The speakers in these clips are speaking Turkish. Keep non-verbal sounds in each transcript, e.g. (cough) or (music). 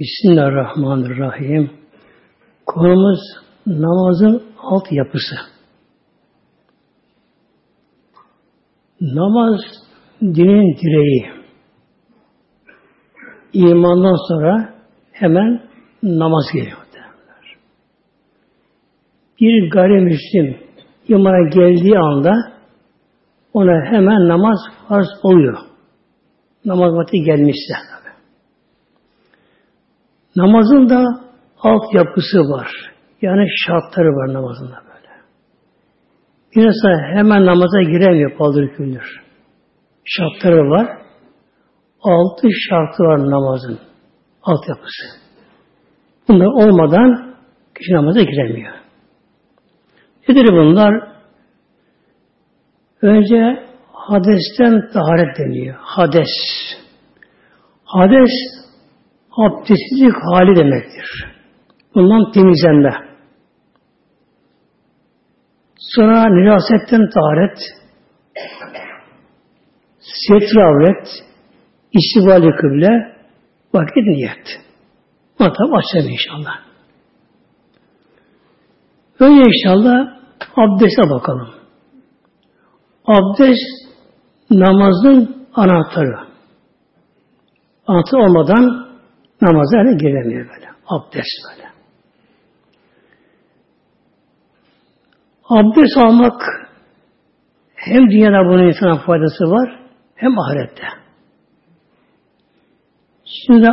Bismillahirrahmanirrahim. Konumuz namazın alt yapısı. Namaz dinin direği. İmandan sonra hemen namaz geliyor. Bir gayrimüslim imana geldiği anda ona hemen namaz farz oluyor. Namaz vakti gelmişse. Namazın da alt yapısı var. Yani şartları var namazında böyle. Bir insan hemen namaza giremiyor paldır küldür. Şartları var. Altı şartı var namazın. Alt yapısı. Bunlar olmadan kişi namaza giremiyor. Nedir bunlar? Önce hadesten taharet deniyor. Hades. Hades abdestsizlik hali demektir. Bundan temizlenme. Sonra nirasetten taharet, setre avret, istivali kıble, vakit niyet. Bunu tabi açacağım inşallah. Önce inşallah abdeste bakalım. Abdest namazın anahtarı. Anahtar olmadan namaza yani giremiyor böyle. Abdest böyle. Abdest almak hem dünyada bunun insana faydası var hem ahirette. Şimdi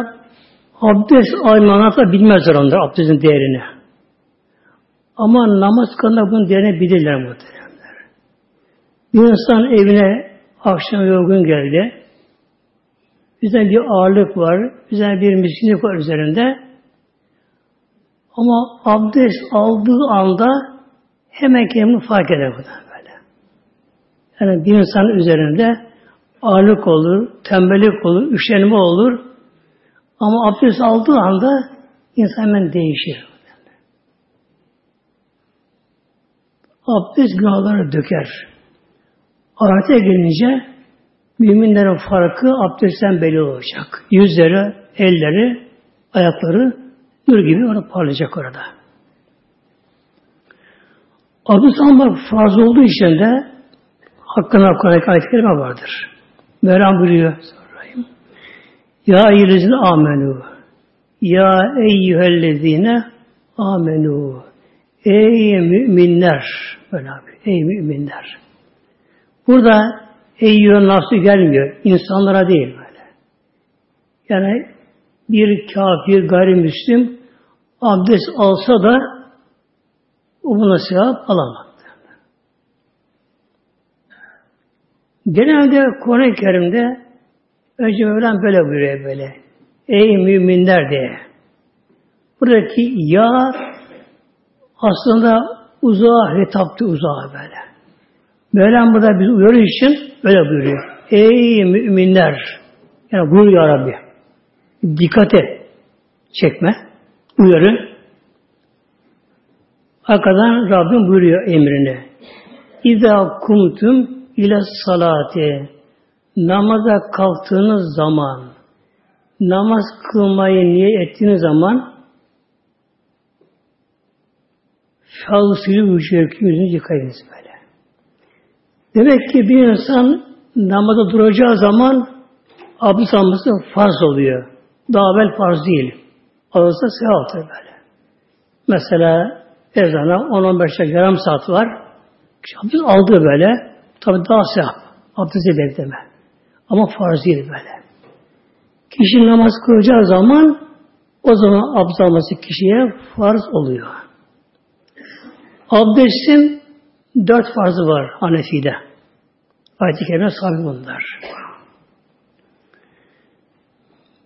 abdest almanlar da bilmezler onlar abdestin değerini. Ama namaz kanında bunun değerini bilirler muhteremler. Bir insan evine akşam yorgun geldi. Üzerinde bir ağırlık var. Üzerinde bir miskinlik var üzerinde. Ama abdest aldığı anda hemen kendini fark eder bu böyle. Yani bir insan üzerinde ağırlık olur, tembellik olur, üşenme olur. Ama abdest aldığı anda insan hemen değişir. Abdest günahları döker. Ahirete gelince müminlerin farkı abdestten belli olacak. Yüzleri, elleri, ayakları nur gibi orada parlayacak orada. Abdest almak farz olduğu için de hakkında Kur'an-ı ayet kelime vardır. Mevlam buyuruyor. Ya eyyühellezine amenu. Ya eyyühellezine amenu. Ey müminler. Böyle abi. Ey müminler. Burada eyyühen nasıl gelmiyor. insanlara değil böyle. Yani bir kafir, gayrimüslim abdest alsa da o buna sevap alamaz. Genelde Kur'an-ı Kerim'de önce Mevlam böyle buyuruyor böyle. Ey müminler diye. Buradaki ya aslında uzağa hitaptı uzağa böyle. Mevlam burada biz uyarı için böyle buyuruyor. Ey müminler! Yani buyur ya Rabbi. Dikkate çekme. Uyarı. Arkadan Rabbim buyuruyor emrini. İza kumtum ile salati namaza kalktığınız zaman namaz kılmayı niye ettiğiniz zaman vücudaki yüzünü yıkayınız böyle. Demek ki bir insan namaza duracağı zaman abdest alması farz oluyor. Daha evvel farz değil. Alırsa sevaptır böyle. Mesela ezana 10-15 dakika yarım saat var. Abdest aldı böyle. Tabi daha sevap. Abdest bekleme. Ama farz değil böyle. Kişi namaz kılacağı zaman o zaman abdest alması kişiye farz oluyor. Abdestin dört farzı var Hanefi'de. Ayet-i Kerime sabit bunlar.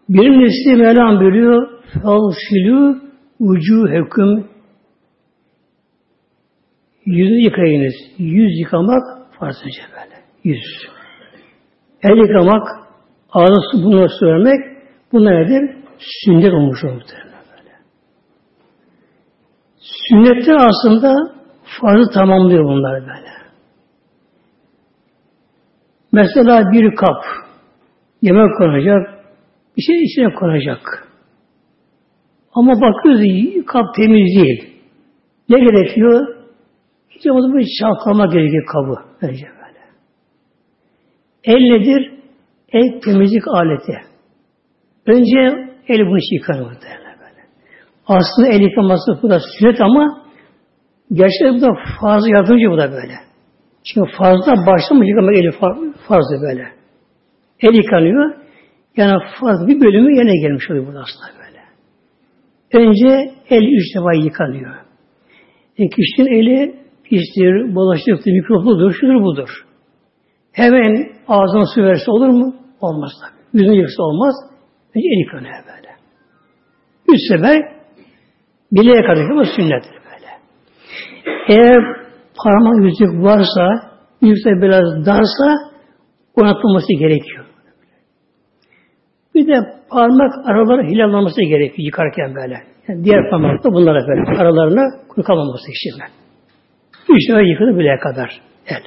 Birincisi Mevlam buyuruyor Falsilü vücuhekum Yüzü yıkayınız. Yüz yıkamak farzınca böyle. Yüz. El yıkamak, ağzı su bunu söylemek bunlar nedir? Sünnet olmuş olmuştur. Sünnetler aslında farzı tamamlıyor bunlar böyle. Mesela bir kap yemek konacak, bir şey içine konacak. Ama bakıyoruz kap temiz değil. Ne gerekiyor? Hiç olmazsa bir çalkama gerekiyor kabı. Önce böyle. El nedir? El temizlik aleti. Önce el bunu yıkanır böyle. Aslında el yıkaması bu da sünnet ama gerçekten bu da fazla yardımcı bu da böyle. Çünkü fazla başlamış yıkamak eli fazla böyle. El yıkanıyor. Yani fazla bir bölümü yine gelmiş oluyor burada aslında böyle. Önce el üç defa yıkanıyor. E kişinin eli pistir, bulaşıktır, mikropludur, şudur budur. Hemen ağzına su verse olur mu? Olmaz tabi. Yüzünü yıksa olmaz. Önce el yıkanıyor böyle. Üç sefer bileğe kadar ama sünnettir böyle. Eğer parmak yüzük varsa, yüzükte biraz darsa oynatılması gerekiyor. Bir de parmak araları hilallanması gerekiyor yıkarken böyle. Yani diğer parmakta bunlara böyle aralarına kuru kalmaması için. Üç defa yıkadı bileğe kadar el.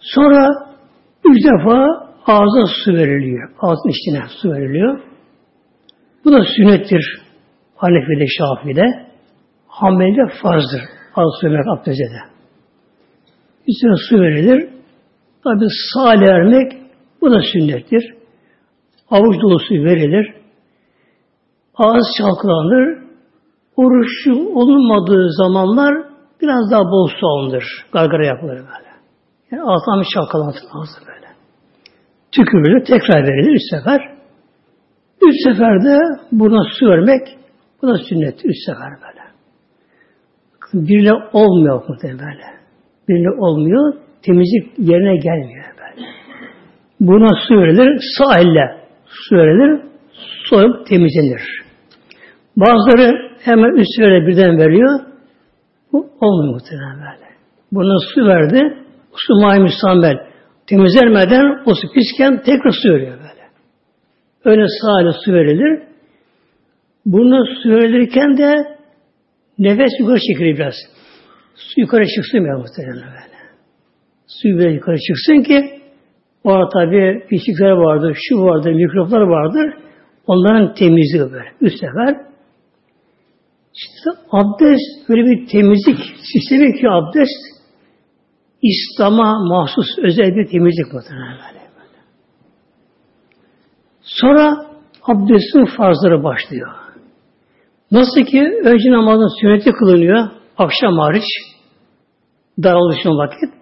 Sonra üç defa ağza su veriliyor. Ağzın içine su veriliyor. Bu da sünnettir. Hanefi'de, Şafi'de. Hanbeli'de farzdır. Az su vermek abdestte. Üstüne su verilir. Tabi sağ vermek bu da sünnettir. Avuç dolusu verilir. Ağız çalkalanır. Oruçlu olunmadığı zamanlar biraz daha bol su alınır. Gargara yapılır böyle. Yani ağızdan bir çalkalanır ağzı böyle. Tükürülür, tekrar verilir üç sefer. Üç seferde buna su vermek bu da sünnet. Üç sefer böyle. Birle olmuyor muhtemelen böyle. Birle olmuyor. Temizlik yerine gelmiyor böyle. Buna su verilir. Sağ elle su verilir. Soyup temizlenir. Bazıları hemen üst sefere birden veriyor. Bu olmuyor muhtemelen böyle. Buna su verdi. Su may müsambel. Temizlenmeden o su pisken tekrar su veriyor böyle. Öyle sağ ile su verilir. Bunu su verilirken de nefes yukarı çekilir biraz. Su yukarı çıksın ya muhtemelen böyle. Su biraz yukarı çıksın ki o tabi pislikler vardır, şu vardır, mikroplar vardır. Onların temizliği böyle. Üst sefer. İşte abdest böyle bir temizlik sistemi ki abdest İslam'a mahsus özel bir temizlik muhtemelen böyle. Sonra abdestin farzları başlıyor. Nasıl ki önce namazın sünneti kılınıyor, akşam hariç, daralışın vakit.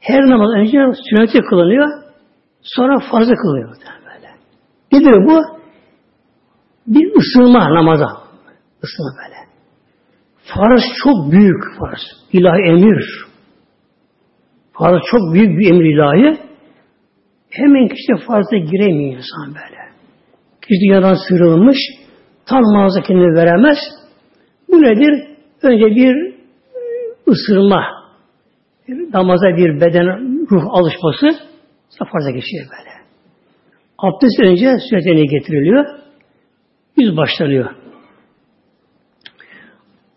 Her namaz önce sünneti kılınıyor, sonra farzı kılınıyor böyle. Nedir bu? Bir ısınma namaza. Isınma böyle. Farz çok büyük farz. İlahi emir. Farz çok büyük bir emir ilahi. Hemen kişi farza giremiyor insan böyle. Kişi dünyadan sıyrılmış, tam mağaza kendini veremez. Bu nedir? Önce bir ısırma, namaza bir beden, ruh alışması, farza geçiyor böyle. Abdest önce sünnetine getiriliyor. Yüz başlanıyor.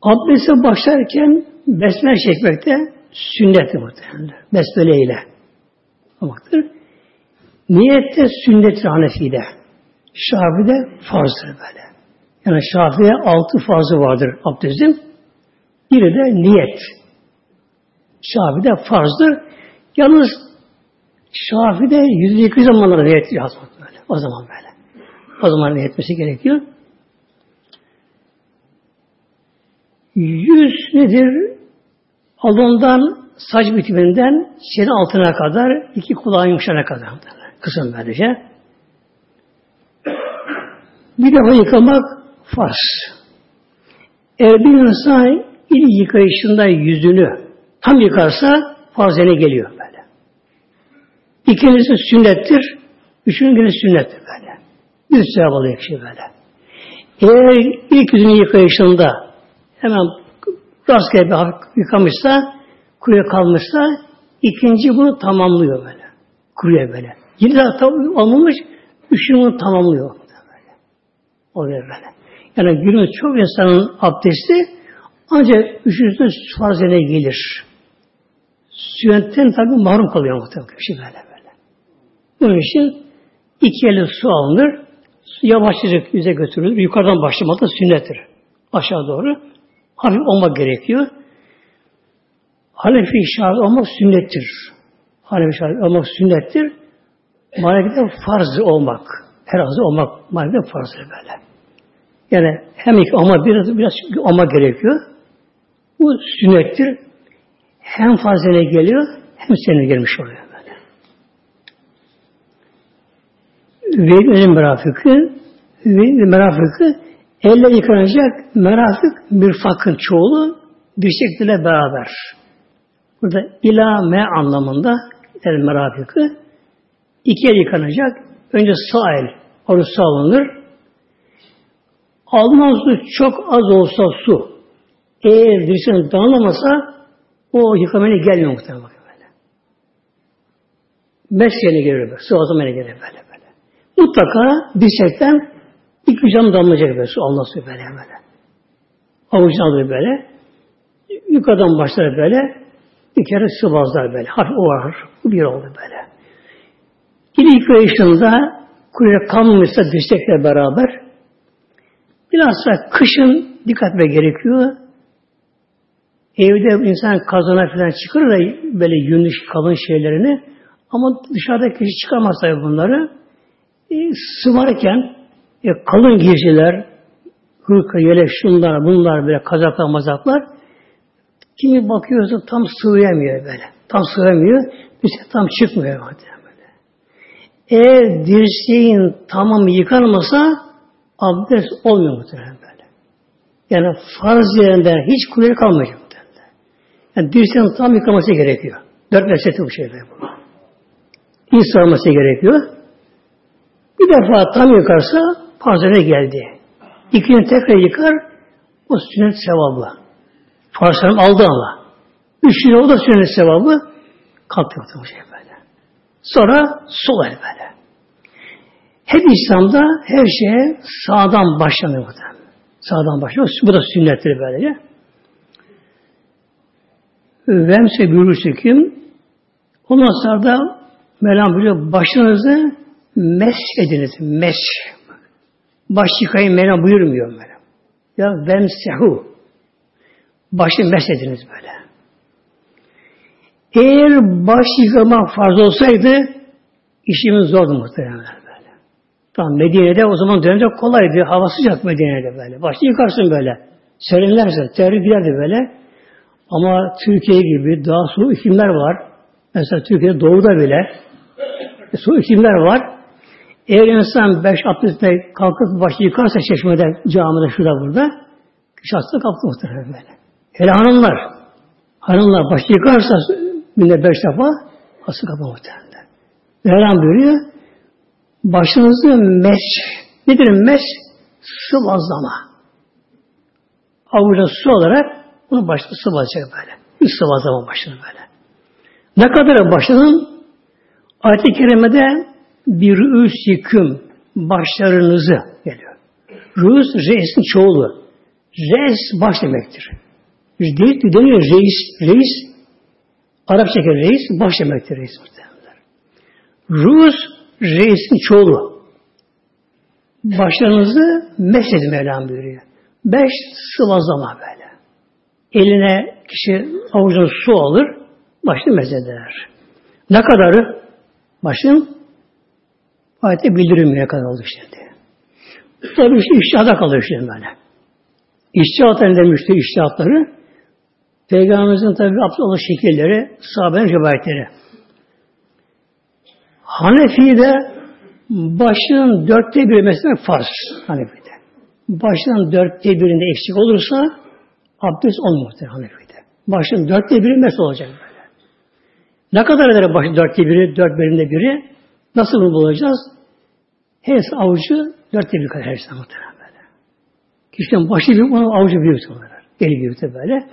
Abdeste başlarken besmele çekmekte sünneti muhtemelen. Besmele ile. Olmaktır. Niyette sünnettir Hanefi'de. Şafi'de farzdır böyle. Yani Şafi'de altı farzı vardır abdestin. Biri de niyet. Şafi'de farzdır. Yalnız Şafi'de yüzde iki zamanlarda niyet yazmak böyle. O zaman böyle. O zaman niyet etmesi gerekiyor. Yüz nedir? Alından saç bitiminden senin altına kadar iki kulağın yumuşana kadar. Kısım böylece. Bir defa yıkamak farz. Eğer bir insan ilk yıkayışında yüzünü tam yıkarsa farz geliyor böyle. İkincisi sünnettir. Üçüncüsü sünnettir böyle. Bir sevap alıyor kişi böyle. Eğer ilk yüzünü yıkayışında hemen rastgele bir yıkamışsa, kuruya kalmışsa, ikinci bunu tamamlıyor böyle. Kuruya böyle. Yine daha tam olmamış, üçüncü bunu tamamlıyor. Böyle. Oluyor böyle. Yani günümüz çok insanın abdesti ancak üçüncüsü farz gelir. Sünnetten tabi mahrum kalıyor muhtemelen kişi böyle böyle. Bunun için iki elle su alınır, Yavaşça yüze götürülür. Yukarıdan başlamak da sünnettir. Aşağı doğru. Hafif olmak gerekiyor. Hanefi şahit olmak sünnettir. Hanefi şahit olmak sünnettir. Malik'te farz olmak. Her olmak Malik'te farzdır böyle. Yani hem iki ama biraz biraz ama gerekiyor. Bu sünnettir. Hem fazlene geliyor hem senin gelmiş oluyor böyle. Ve merafıkı ve merafıkı elle yıkanacak merafık mürfakın çoğulu bir şekilde beraber. Burada ila me anlamında el merafıkı iki el yıkanacak. Önce sağ el oruç alınır. Alınan su çok az olsa su. Eğer dirseğin dağılamasa o yıkamaya gelmiyor muhtemelen böyle. Beş yerine gelir böyle. Su azamaya gelir böyle böyle. Mutlaka dirsekten iki cam damlayacak böyle su. Allah su böyle böyle. Avucunu alır böyle. Yukarıdan başlar böyle. Bir kere sıvazlar böyle. Hafif o var. Bir oldu böyle. İlk yıkayışında kuyruğa kalmamışsa dirsekle beraber Bilhassa kışın dikkat etmek gerekiyor. Evde insan kazana falan çıkarır da böyle yünlü kalın şeylerini ama dışarıda kişi çıkamaz tabi bunları. E, sıvarken e, kalın giysiler, hırka, yelek, şunlar, bunlar böyle kazaklar, mazaklar kimi bakıyorsa tam sığıyamıyor böyle. Tam sığamıyor. Bir şey tam çıkmıyor. Böyle. Eğer dirseğin tamam yıkanmasa abdest olmuyor muhtemelen böyle. Yani farz yerinde hiç kuvveti kalmayacak muhtemelen. Yani dirseğin tam yıkaması gerekiyor. Dört mesleti bu şeyler bu. İyi sarması gerekiyor. Bir defa tam yıkarsa farzene geldi. İkinci tekrar yıkar o sünnet sevabı. Farzlarım aldı ama. Üçüncü o da sünnet sevabı kalktı bu şey böyle. Sonra sol el böyle. Hep İslam'da her şeye sağdan başlanıyor bu da. Sağdan başlıyor. Bu da sünnettir böylece. Vemse buyurursa kim? Ondan sonra da Mevlam buyuruyor başınızı mes ediniz. Mes. Baş yıkayın Mevlam buyurmuyor Mevlam. Ya vemsehu. Başı mes ediniz böyle. Eğer baş yıkamak farz olsaydı işimiz zordu muhtemelen. Tamam Medine'de o zaman dönemde kolaydı. Hava sıcak Medine'de böyle. Başta yıkarsın böyle. Serinlerse, terli giderdi böyle. Ama Türkiye gibi daha soğuk iklimler var. Mesela Türkiye'de doğuda bile e, soğuk iklimler var. Eğer insan beş abdestle kalkıp başı yıkarsa çeşmede, camide, şurada burada hasta kaptı muhtemelen böyle. Hele hanımlar, hanımlar başı yıkarsa günde beş defa hasta kapı muhtemelen. Mevlam buyuruyor, başınızı mes, nedir mes? Sıvazlama. Avuca su olarak bunu başta sıvazlayacak böyle. Bir sıvazlama başını böyle. Ne kadar başının ayet-i kerimede bir üstiküm başlarınızı geliyor. Rüz, reisin çoğulu. Reis baş demektir. Değil, deniyor reis, reis, Arapça reis, baş demektir reis muhtemelen. Ruz, reisin çoğulu. Başlarınızı mesledin Mevlam buyuruyor. Beş sıvazlama böyle. Eline kişi avucuna su alır, başını mezeder. Ne kadarı? Başın ayette bildirilmiyor kadar oldu şimdi. Tabi işte iştihada kalıyor şimdi böyle. İştihatların demişti iştihatları. Peygamberimizin tabi abdest şekilleri, sahabenin rivayetleri. Hanefi'de başının dörtte bir mesela farz. Hanefi'de. Başının dörtte birinde eksik olursa abdest olmuyor Hanefi'de. Başının dörtte biri mesela olacak böyle. Ne kadar eder başın dörtte biri, dört birinde biri? Nasıl bunu bulacağız? Her avucu dörtte bir kadar her zaman muhtemelen böyle. Kişinin başı büyük, onun avucu büyük olarak. Eli büyük böyle.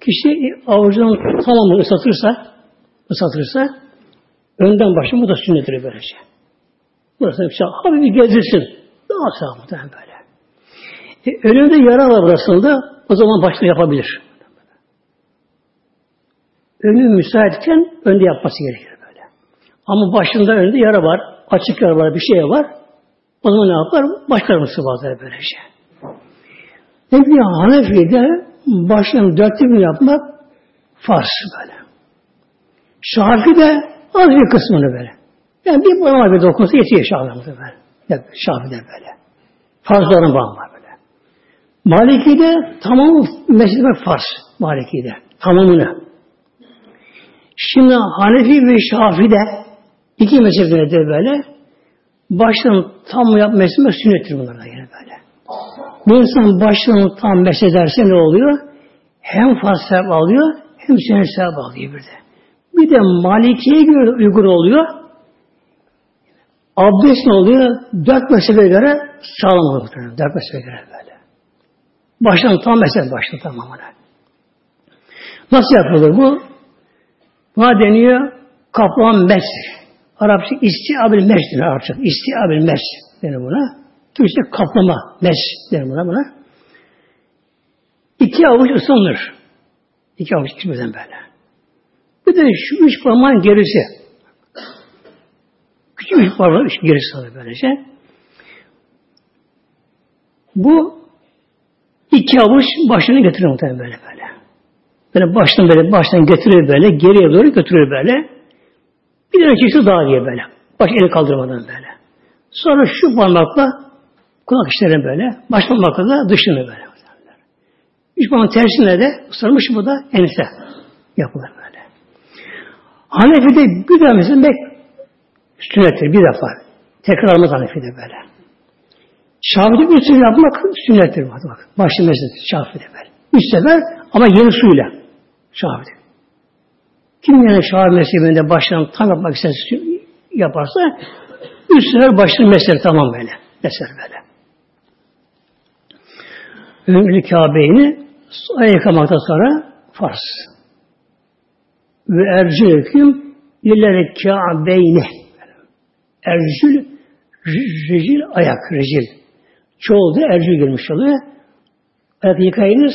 Kişi avucunun tamamını ıslatırsa, ıslatırsa Önden başlıyor. Bu da sünnettir böylece. Burası bir şey. Hafif bir gezdirsin. Daha sağ muhtemelen böyle. E, önünde yara var burasında. O zaman başta yapabilir. Önü müsaitken önde yapması gerekir böyle. Ama başında önünde yara var. Açık yara var. Bir şey var. O zaman ne yapar? Başlarını sıvazlar böylece. Ne bir Hanefi'de başlarını dörtte bir yapmak farz böyle. Şafi'de az bir kısmını böyle. Yani bir parmağı bir dokunsa yetiyor Şafi'de böyle. Şafi'de böyle. Farzların var böyle. Maliki'de tamamı mescid farz. Maliki'de. Tamamını. Şimdi Hanefi ve Şafi'de iki mezhepte böyle baştan tam yapması sünnettir bunlar da yine böyle. Bir insan baştan tam meşederse ne oluyor? Hem farz sevap alıyor hem sünnet sevap alıyor bir de. Bir de Maliki'ye göre uygun oluyor. Abdest ne oluyor? Dört mezhebe göre sağlam oluyor. Dört mezhebe göre böyle. Baştan tam mezhebe baştan tamamına. Nasıl yapılır bu? Buna deniyor kaplan mes. Arapça istiabil mes denir Arapça. İstiabil mes denir buna. Türkçe kaplama mes denir buna buna. İki avuç ısınır. İki avuç ikisinden böyle. Bir de şu üç parmağın gerisi. Küçük üç parmağın üç gerisi alır böylece. Bu iki avuç başını getirir muhtemelen böyle böyle. Böyle baştan böyle baştan getirir böyle geriye doğru götürür böyle. Bir tane çeşit daha diye böyle. Baş eli kaldırmadan böyle. Sonra şu parmakla kulak işlerin böyle. Baş parmakla da dışını böyle. Üç parmağın tersine de sarmış bu da ense yapılır. Hanefi'de bir defa mesela sünnettir bir defa. Tekrar almaz Hanefi'de böyle. Şafi'de üç sefer yapmak sünnettir. Bak, başlı mesela Şafi'de böyle. Üç sefer ama yeni suyla. Şafi'de. Kim yani Şafi mezhebinde baştan tam yapmak isterse yaparsa üç sefer başlı mesele tamam böyle. Mesele böyle. Ömrü Kabe'ni yıkamaktan sonra farz. Ve ercülüküm ileri Kabe'ni ercül ricil ayak, ricil. Çoğu da ercül girmiş oluyor. Ayak yıkayınız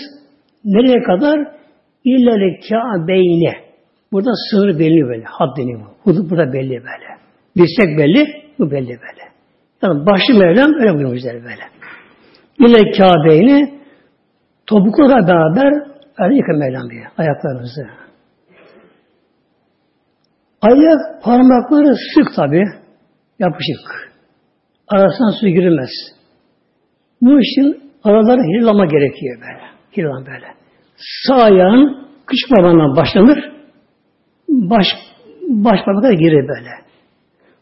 nereye kadar? İllele Kabe'ni. Burada sınır belli böyle. Had deniyor. Hudut burada belli böyle. Dirsek belli, bu belli böyle. Yani başlı Mevlam öyle buyurmuş böyle. İlle Kabe'ni topuklarla beraber yani yıkın Mevlam diye ayaklarınızı. Ayak parmakları sık tabi. Yapışık. Arasından su girilmez. Bu için araları hilama gerekiyor böyle. Hilam böyle. Sağ ayağın kış parmağından başlanır. Baş, baş parmaklar girir böyle.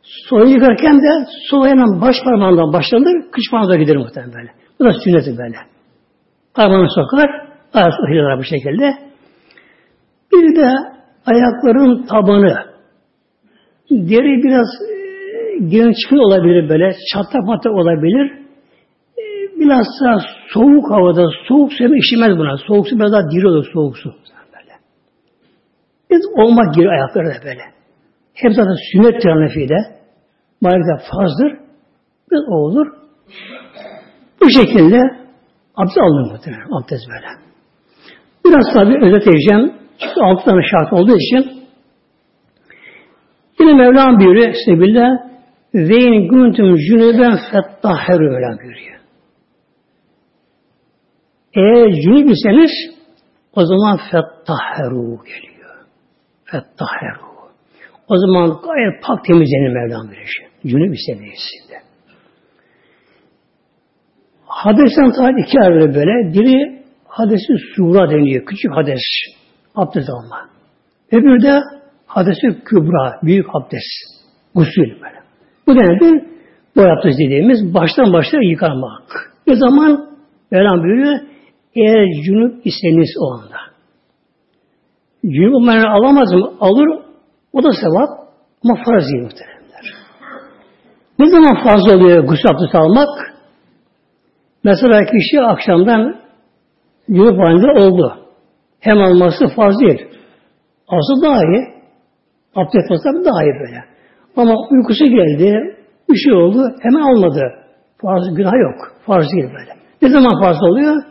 Sol yıkarken de sol ayağın baş parmağından başlanır. Kış parmağına gider muhtemelen böyle. Bu da sünneti böyle. Parmağını sokar. Arası hilalar bu şekilde. Bir de ayakların tabanı. Deri biraz e, genç olabilir böyle. Çatlak matlak olabilir. E, daha soğuk havada, soğuk su işimez buna. Soğuk su biraz daha diri olur soğuk su. Böyle. Biz olmak giriyor ayakları da böyle. Hep zaten sünnet Hanefi'de. Malik'te fazdır. Biz o olur. Bu şekilde abdest alınır muhtemelen. Abdest böyle. Biraz tabi özet edeceğim. Çünkü altı tane şart olduğu için Yine Mevlam buyuruyor Sebillah ve in kuntum cünüben fettaheru Mevlam buyuruyor. Eğer cünüp iseniz o zaman fettaheru geliyor. Fettaheru. O zaman gayet pak temizlenir Mevlam buyuruyor. Cünüp iseniz. Hadesten tabi iki ayrı böyle. Biri hadesi sura deniyor. Küçük hades. Abdest alma. Öbürü de hadesi kübra. Büyük abdest. Gusül böyle. Bu nedir? Bu abdest dediğimiz baştan başlara yıkanmak. Ne zaman Mevlam buyuruyor eğer cünüp iseniz o anda. Cünüp olmayan alamaz mı? Alır. O da sevap. Ama farz değil muhteremler. Ne zaman fazla oluyor gusül abdest almak? Mesela kişi akşamdan cünüp halinde oldu. Hem alması farz değil. Asıl daha iyi. Abdest alsa daha iyi böyle. Ama uykusu geldi, bir şey oldu, hemen almadı. Farz günah yok. Farz değil böyle. Ne zaman farz oluyor?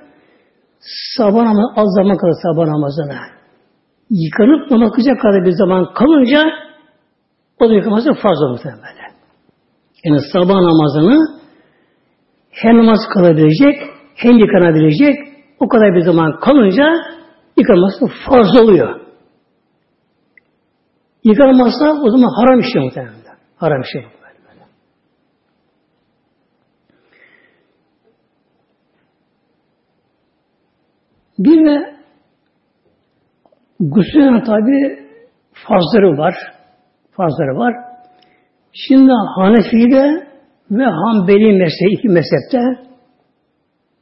Sabah namazı, az zaman kalır sabah namazına. Yıkanıp namaz kılacak kadar bir zaman kalınca o da yıkaması farz olur böyle. Yani sabah namazını hem namaz kalabilecek hem yıkanabilecek o kadar bir zaman kalınca yıkaması fazla oluyor. Yıkanmazsa o zaman haram işi muhtemelen. Haram işi. Bir de gusülün tabi fazları var. Fazları var. Şimdi Hanefi'de ve Hanbeli mezhebi iki mezhepte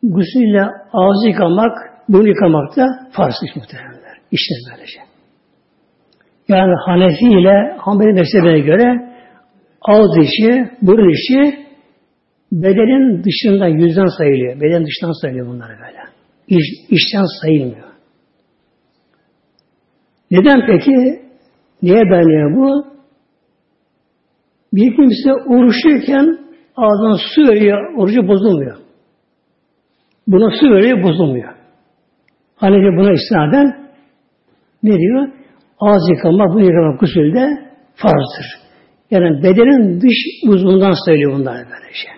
gusülle ağzı yıkamak, burun yıkamak da farz iş muhtemelenler. İşte böylece. Yani Hanefi ile Hanbeli mezhebine göre ağız işi, burun işi bedenin dışında yüzden sayılıyor. Beden dışından sayılıyor bunlar böyle. İş, işten sayılmıyor. Neden peki? Niye dayanıyor bu? Bir kimse oruçluyken ağzına su veriyor, orucu bozulmuyor. Buna su veriyor, bozulmuyor. Hanefi buna istinaden ne diyor? Ağız yıkama, bu yıkama gusülde farzdır. Yani bedenin dış uzvundan söylüyor bunlar böyle şey.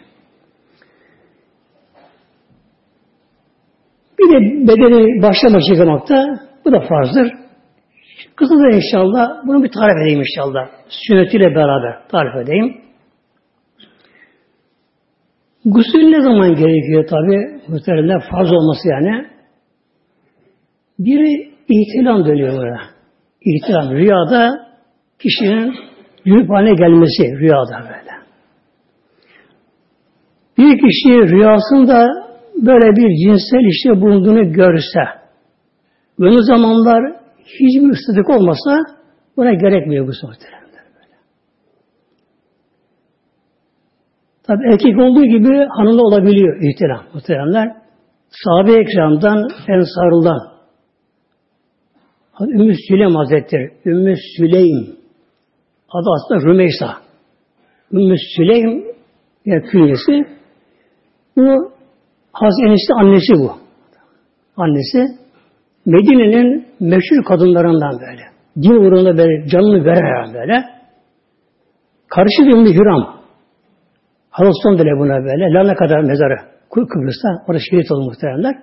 Bir de bedeni başlama yıkamakta bu da farzdır. Kısa da inşallah bunu bir tarif edeyim inşallah. Sünnetiyle beraber tarif edeyim. Gusül ne zaman gerekiyor tabi? Muhtemelen farz olması yani. Biri ihtilam dönüyor burada. İhtilam. Rüyada kişinin yürüp haline gelmesi rüyada böyle. Bir kişi rüyasında böyle bir cinsel işte bulunduğunu görse, böyle zamanlar hiçbir ıslık olmasa buna gerekmiyor bu muhtemelen. Tabi erkek olduğu gibi hanımda olabiliyor ihtiram muhteremler. Sahabe-i Ekram'dan Ensarullah Ümmü Süleym Hazretleri Ümmü Süleym adı aslında Rümeysa Ümmü Süleym ya künyesi bu Hazreti annesi bu. Annesi Medine'nin meşhur kadınlarından böyle. Din uğruna böyle canını veren böyle. Karışı Ümmü Hüram. Haroston bile buna böyle. Lana kadar mezarı. Kıbrıs'ta. Orada şehit oldu muhteremler.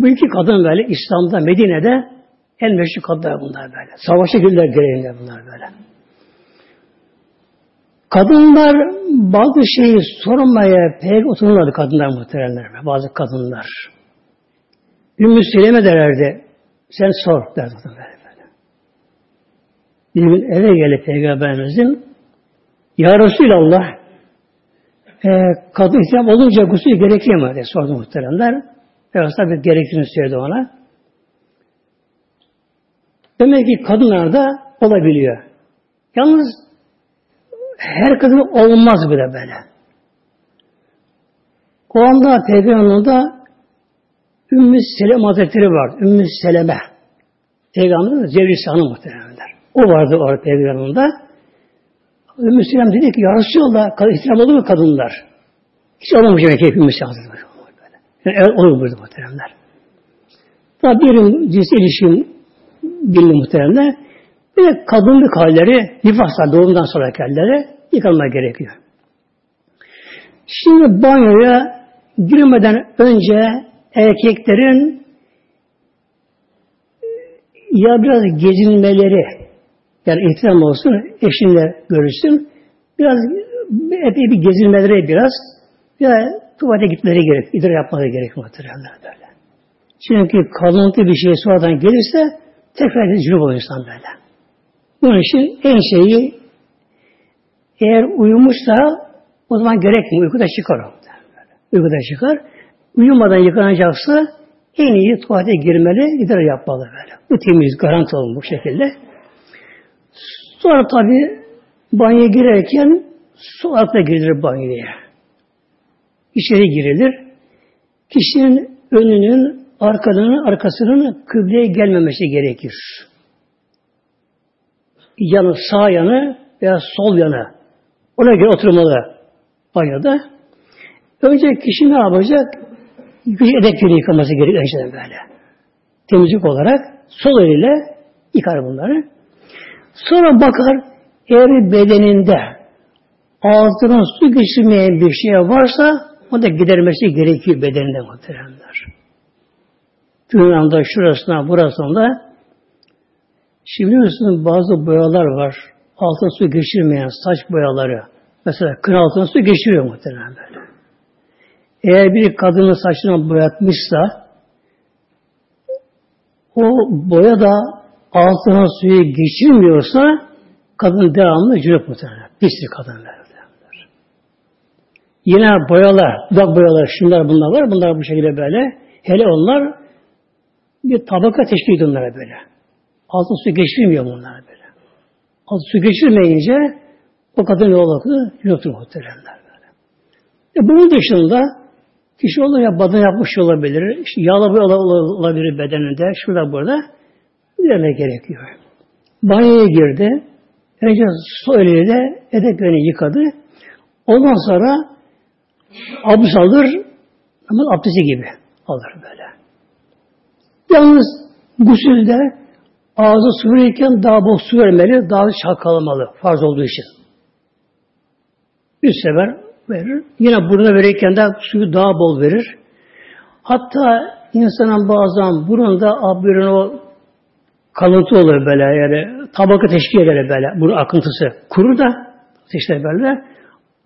Bu iki kadın böyle İslam'da, Medine'de en meşhur kadınlar bunlar böyle. Savaşa girdiler gereğinde bunlar böyle. Kadınlar bazı şeyi sormaya pek otururlardı kadınlar muhteremler. Bazı kadınlar. Ümmü Seleme derlerdi. Sen sor derdi. Bir gün eve gelip Peygamberimizin Ya Resulallah e, kadın ihtiram olunca gusül gerekiyor mu diye sordu muhteremler. Tabi gerektiğini söyledi ona. Demek ki kadınlarda olabiliyor. Yalnız her kadın olmaz bile böyle. O anda Peygamber'in Ümmü Selem Hazretleri var. Ümmü Seleme. Peygamber'in Cevrisi Hanım muhtemelenler. O vardı orada Peygamber'in Ümmü Süleyman dedi ki ya Resulallah ihtiram olur mu kadınlar? Hiç olmamış demek ki Ümmü Süleyman Hazretleri. Yani evet olur burada muhteremler. Tabi bir cinsel ilişkin bildi muhteremler. Bir de kadınlık halleri, nifaslar doğumdan sonra halleri yıkanma gerekiyor. Şimdi banyoya girmeden önce erkeklerin ya biraz gezinmeleri, yani ihtiram olsun, eşinle görüşsün. Biraz epey bir gezilmeleri biraz ya tuvalete gitmeleri gerek, idrar yapmaları gerek muhtemelen. Çünkü kalıntı bir şey sonradan gelirse tekrar cünüp olur insan böyle. Bunun için en şeyi eğer uyumuşsa o zaman gerekmiyor. Uykuda çıkar o. Uykuda çıkar. Uyumadan yıkanacaksa en iyi tuvalete girmeli, idrar yapmalı böyle. Bu temiz, garanti olun bu şekilde. Sonra tabi banyoya girerken su altına girilir banyoya. İçeri girilir. Kişinin önünün, arkalarının, arkasının kıbleye gelmemesi gerekir. Yanı sağ yanı veya sol yanı. Ona göre oturmalı banyoda. Önce kişi ne yapacak? Kişi edep yönü yıkaması gerekiyor önceden böyle. Temizlik olarak sol eliyle yıkar bunları. Sonra bakar eğer bedeninde ağzına su geçirmeyen bir şey varsa o da gidermesi gerekiyor bedeninde muhteremler. Dünyanın şurasına, burasında Şimdi biliyorsunuz bazı boyalar var. Altın su geçirmeyen saç boyaları. Mesela kır altına su geçiriyor muhtemelen böyle. Eğer bir kadının saçını boyatmışsa o boya da altına suyu geçirmiyorsa kadın devamlı cürep muhtemelen. Pis bir kadın. Yine boyalar, dudak boyalar, şunlar bunlar var. Bunlar bu şekilde böyle. Hele onlar bir tabaka teşkil ediyor onlara böyle. Altın su geçirmiyor bunlar böyle. Altın su geçirmeyince o kadın yol okudu, yoktur muhteremler böyle. E bunun dışında kişi olur ya badan yapmış olabilir, işte yağlı bir olabilir bedeninde, şurada burada. Bilmek gerekiyor. Banyoya girdi. Önce su eliyle edeklerini yıkadı. Ondan sonra abdest alır ama abdesti gibi alır böyle. Yalnız gusülde ağzı su verirken daha bol su vermeli, daha çalkalamalı farz olduğu için. Bir sefer verir. Yine burnuna verirken de suyu daha bol verir. Hatta insanın bazen burnunda abdurun o kalıntı olur böyle yani tabaka teşkil eder böyle burun akıntısı. Kurur da işte böyle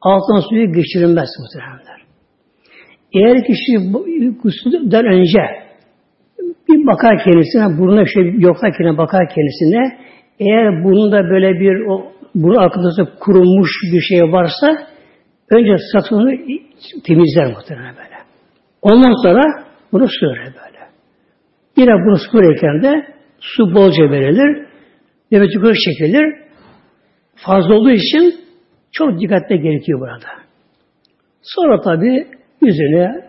altına suyu geçirilmez muhtemelenler. Eğer kişi gusülden önce bir bakar kendisine, burnuna şey yoklarken bakar kendisine, eğer burnunda böyle bir o burun akıntısı kurumuş bir şey varsa önce saçını temizler muhtemelen böyle. Ondan sonra bunu sürer böyle. Yine bunu süpürürken de su bolca verilir. Nefes yukarı çekilir. Fazla olduğu için çok dikkatli gerekiyor burada. Sonra tabi yüzünü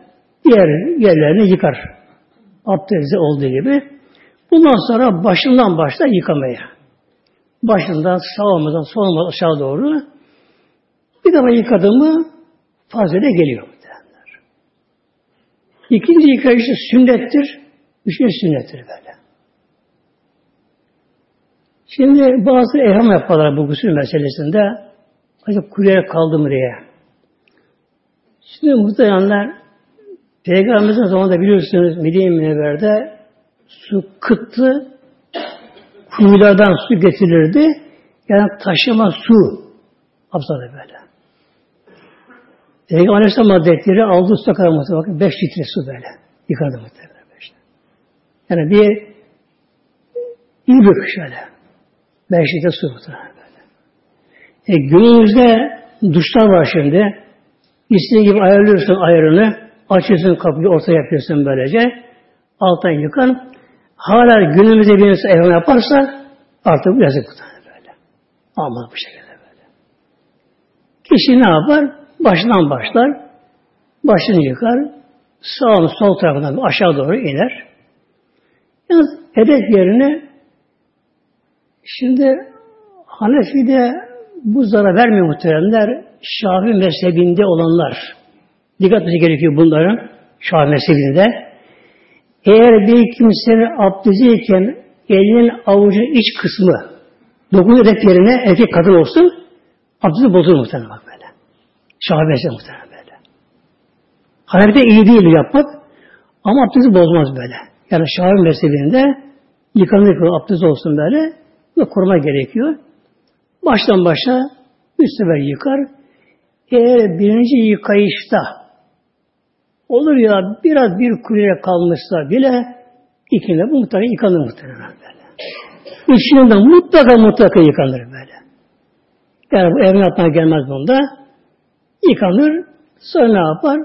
diğer yerlerini yıkar. Abdesti olduğu gibi. Bundan sonra başından başlar yıkamaya. Başından sağımızdan solumuzdan aşağı doğru bir defa yıkadı mı fazile geliyor. Derler. İkinci yıkayışı sünnettir. Üçüncü sünnettir böyle. Şimdi bazı eham yaparlar bu gusül meselesinde. Acaba kuruyerek kaldı mı diye. Şimdi muhtemelenler Peygamberimizin zamanında biliyorsunuz Medine Münevver'de su kıttı, kuyulardan su getirilirdi. Yani taşıma su. Abzada böyle. Peygamber Aleyhisselam Hazretleri aldı su kadar muhtemelen. Beş litre su böyle. Yıkadı muhtemelen. Işte. Yani bir iyi şöyle. Beş litre su muhtemelen böyle. E, günümüzde duşlar var şimdi. İstediğin gibi ayarlıyorsun ayarını. Açıyorsun kapıyı orta yapıyorsun böylece. Alttan yıkan. Hala günümüzde bir insan evren yaparsa artık yazık böyle. Ama bu şekilde böyle. Kişi ne yapar? Başından başlar. Başını yıkar. Sağ sol tarafından aşağı doğru iner. Yalnız hedef yerine şimdi Hanefi'de bu zarar vermiyor muhteremler. Şafi mezhebinde olanlar. Dikkat etmesi gerekiyor bunların. Şafi mezhebinde. Eğer bir kimsenin abdestiyken elinin avucun iç kısmı dokun hedef yerine erkek kadın olsun abdesti bozulur muhtemelen bak böyle. Şafi mezhebi muhtemelen böyle. Hanefi'de iyi değil yapmak ama abdesti bozmaz böyle. Yani Şafi mezhebinde yıkanır abdest olsun böyle ve koruma gerekiyor. Baştan başa bir sefer yıkar. Eğer birinci yıkayışta olur ya biraz bir kuleye kalmışsa bile ikinde bu mutlaka yıkanır muhtemelen böyle. Üçünde mutlaka mutlaka yıkanır böyle. Yani bu evin altına gelmez bunda. Yıkanır, sonra ne yapar?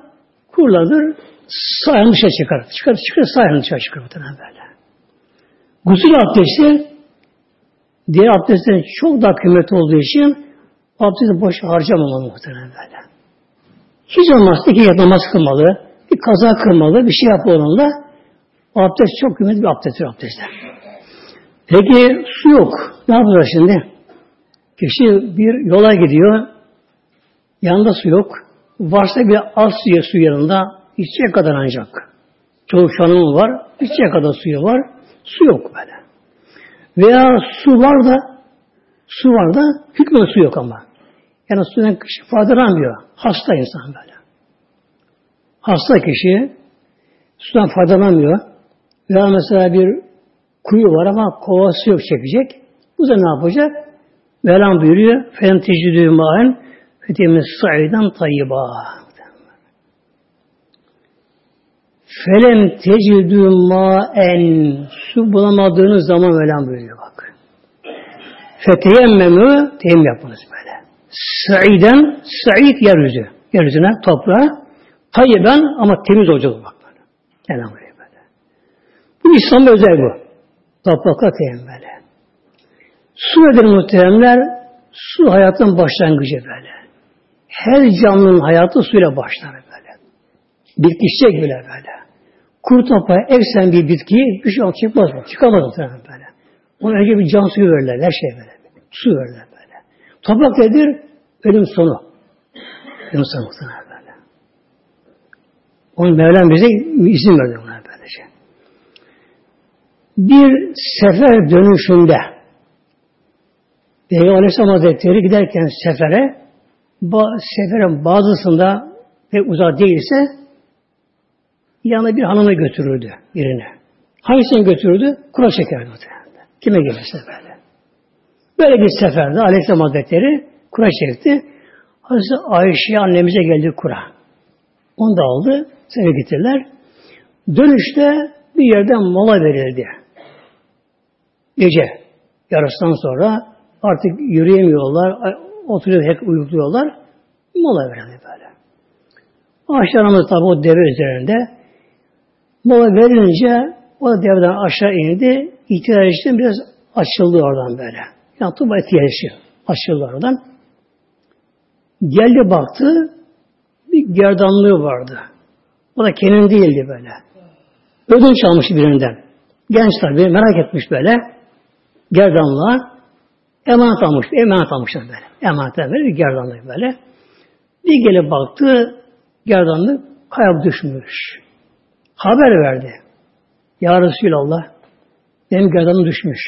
Kurlanır, sağ dışarı çıkar. Çıkar, çıkar, sağ dışarı çıkar muhtemelen böyle. Gusül abdesti diğer abdestlerin çok daha kıymetli olduğu için abdesti boş harcamamalı muhtemelen böyle. Hiç olmazsa iki namaz kılmalı, kaza kılmalı, bir şey yapmalı. Abdest çok kıymetli bir abdesttir abdestler. Peki su yok. Ne yapacağız şimdi? Kişi bir yola gidiyor. Yanında su yok. Varsa bir az suya su yanında içecek kadar ancak. Çoğu şanımı var. içecek kadar suyu var. Su yok böyle. Veya su var da su var da hükmen su yok ama. Yani sudan faydalanmıyor. Hasta insan böyle. Hasta kişi sudan faydalanamıyor. Veya mesela bir kuyu var ama kovası yok çekecek. Bu da ne yapacak? Mevlam buyuruyor. Fen tecrüdü mâen fetimiz sa'iden tayyiba. Felem tecidü mâen su bulamadığınız zaman Mevlam buyuruyor bak. Feteyemmemü teyemmüm yapınız böyle. Sa'iden, sa'id yeryüzü. Yeryüzüne, toprağa. Tayyiben ama temiz olacak bak böyle. Buyuruyor böyle. Bu İslam'da özel bu. Teyemmüm böyle. Su nedir muhteremler? Su hayatın başlangıcı böyle. Her canlının hayatı suyla başlar böyle. Bitki çiçek bile böyle. Kuru toprağa eksen bir bitki bir şey çıkmaz mı? Çıkamaz muhterem böyle. Ona önce bir can suyu verirler. Her şey böyle. Su verirler böyle. Toprak nedir? Ölüm sonu. Ölüm sonu muhterem Onun Mevlam bize izin verdi buna böylece. Bir sefer dönüşünde Peygamber Aleyhisselam Hazretleri giderken sefere seferin bazısında ve uzak değilse yanına bir hanımı götürürdü birine. Hangisini götürürdü? Kura muhtemelen. Kime gelirse böyle. Böyle bir seferde Aleyhisselam Hazretleri kura çekti. Hazreti Ayşe annemize geldi kura. Onu da aldı. Seni getirdiler. Dönüşte bir yerden mola verildi. Gece yarısından sonra Artık yürüyemiyorlar, oturuyor hep uyukluyorlar. Mola verildi böyle. Ağaçlarımız tabi o deve üzerinde. Mola verilince o deveden aşağı indi. İhtiyar için biraz açıldı oradan böyle. Yani tuba ihtiyar için açıldı oradan. Geldi baktı, bir gerdanlığı vardı. O da kendin değildi böyle. Ödünç almış birinden. Genç tabi merak etmiş böyle. Gerdanlığa. Emanet almış. Emanet almışlar böyle. Emanet böyle bir gerdanlık böyle. Bir gelip baktı gerdanlık kayıp düşmüş. Haber verdi. Ya Resulallah benim gerdanım düşmüş.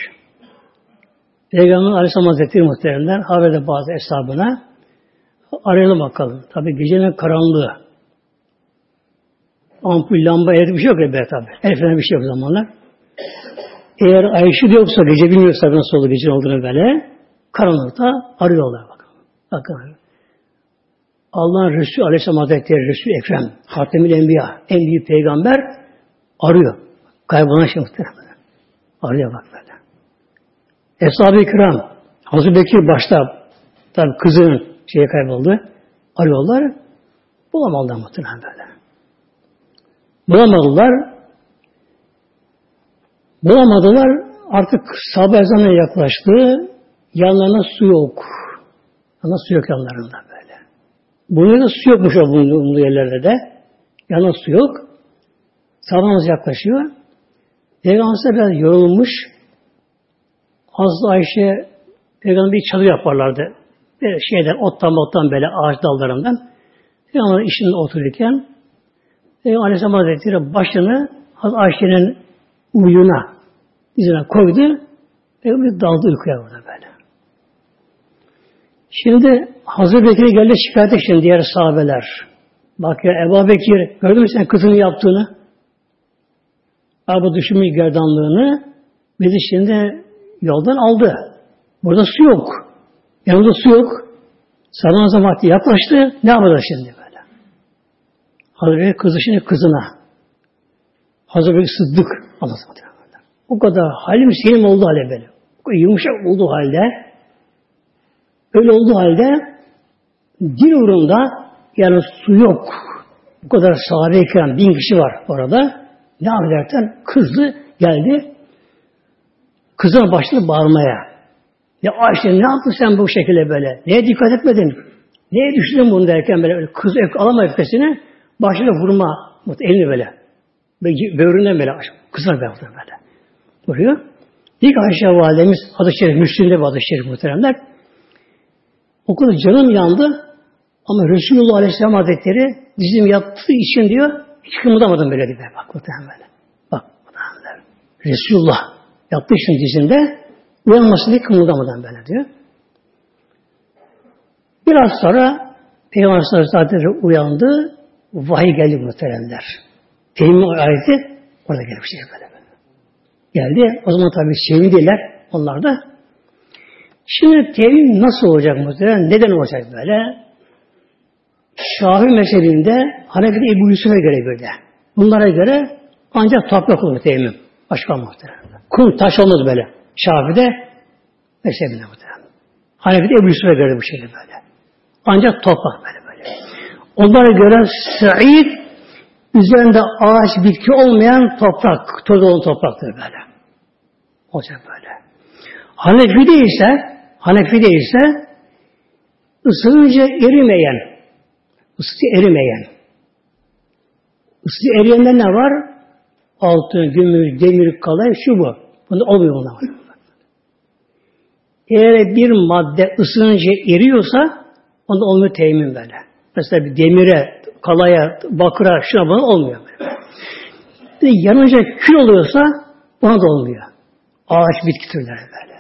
Peygamber Aleyhisselam Hazretleri muhteremler haberde bazı hesabına arayalım bakalım. Tabi gecenin karanlığı. Ampul, lamba, elektrik bir şey yok ya tabi. El bir şey yok zamanlar. Eğer Ayşe yoksa gece bilmiyorsa nasıl olur gece olduğunu böyle karanlıkta arıyorlar bakın. Bakın. Allah'ın Resulü Aleyhisselam Hazretleri Resulü Ekrem Hatemül Enbiya en büyük peygamber arıyor. Kaybolan şey muhtemelen. Arıyor bak böyle. Eshab-ı Kiram Hazreti Bekir başta tabi kızının şeye kayboldu. Arıyorlar. Bulamadılar muhtemelen böyle. Bulamadılar. Bulamadılar. Artık sabah ezanına yaklaştı. Yanlarına su yok. Yanlarına su yok yanlarında böyle. Bunun da su yokmuş o bulunduğu yerlerde de. Yanına su yok. Sabah yaklaşıyor. Peygamber biraz yorulmuş. Hazreti Ayşe Peygamber bir çadır yaparlardı. Bir şeyden, ottan ottan böyle ağaç dallarından. Peygamber işinde otururken Peygamber Aleyhisselam Hazretleri başını Hazreti Ayşe'nin uyuna dizine koydu bir daldı uykuya orada böyle. Şimdi Hazreti Bekir'e geldi şikayet şimdi diğer sahabeler. Bak ya Ebu Bekir gördün mü sen kızını yaptığını? Abu düşünmüş gerdanlığını bizi şimdi yoldan aldı. Burada su yok. Yanında su yok. Sana zaman yaklaştı. Ne yapacak şimdi böyle? Hazreti kızı şimdi kızına. Hazreti Sıddık anlatmadı. O kadar halim selim oldu hale böyle. Yumuşak olduğu halde öyle olduğu halde din uğrunda yani su yok. Bu kadar sahabe bin kişi var orada. Ne yapacaklar? Kızdı, geldi. Kızına başladı bağırmaya. Ya Ayşe ne yaptın sen bu şekilde böyle? Neye dikkat etmedin? Neye düşündün bunu derken böyle kız öf, alama öfkesini başladı vurma. Elini böyle. Böğründen böyle kızına böyle. böyle. Vuruyor. İlk Ayşe validemiz adı şerif, Müslüm'de bir adı şerif muhteremler. O kadar canım yandı ama Resulullah Aleyhisselam Hazretleri dizim yaptığı için diyor hiç kımıldamadım böyle diye. Bak muhtemelen böyle. Bak muhtemelen. Resulullah yaptığı için dizimde uyanmasın diye kımıldamadan böyle diyor. Biraz sonra Peygamber Hazretleri uyandı. vahiy geldi muhteremler. Teyemmüm ayeti orada gelmiş şey böyle. Geldi. O zaman tabii sevindiler onlar da. Şimdi teyemmüm nasıl olacak muhterem? Neden olacak böyle? Şafi mezhebinde Hanefi'de Ebu Yusuf'a göre böyle. Bunlara göre ancak toprak olur teyemmüm. Başka muhterem. Kum taş olmaz böyle. Şafi'de mezhebinde muhterem. Hanefi'de Ebu Yusuf'a göre bu şekilde böyle. Ancak toprak böyle böyle. Onlara göre sa'id üzerinde ağaç bitki olmayan toprak, toz olan topraktır böyle. Olacak böyle. Hanefi değilse, Hanefi değilse ısınınca erimeyen, ısı erimeyen. Isı eriyende ne var? Altın, gümüş, demir, kalay, şu bu. Bunda olmuyor bunlar. Eğer bir madde ısınınca eriyorsa onda olmuyor temin böyle. Mesela bir demire, kalaya, bakıra, şuna buna olmuyor böyle. Yanınca kül oluyorsa buna da olmuyor. Ağaç bitki türleri böyle.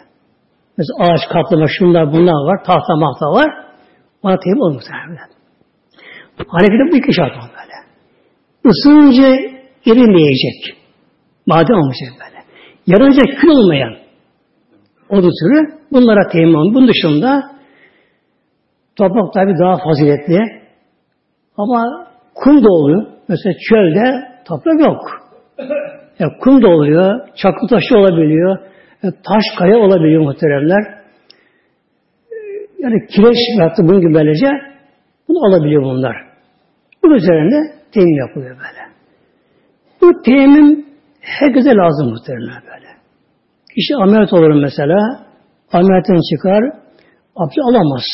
Mesela ağaç kaplama şunlar bunlar var, tahta mahta var. Bana temin olmuyor muhtemelen. Hanefi'de bu iki şart var böyle. Isınınca erimeyecek. Maden olmayacak böyle. Yanınca kül olmayan odu türü bunlara olmuyor. Bunun dışında toprak tabi daha faziletli ama kum da oluyor. Mesela çölde toprak yok. Ya kum da oluyor, çakıl taşı olabiliyor, taş kaya olabiliyor muhteremler. Yani kireç yaptı bunun gibi böylece bunu alabiliyor bunlar. Bunun üzerinde temin yapılıyor böyle. Bu temin herkese lazım muhteremler böyle. Kişi ameliyat olur mesela, ameliyattan çıkar, abdest alamaz.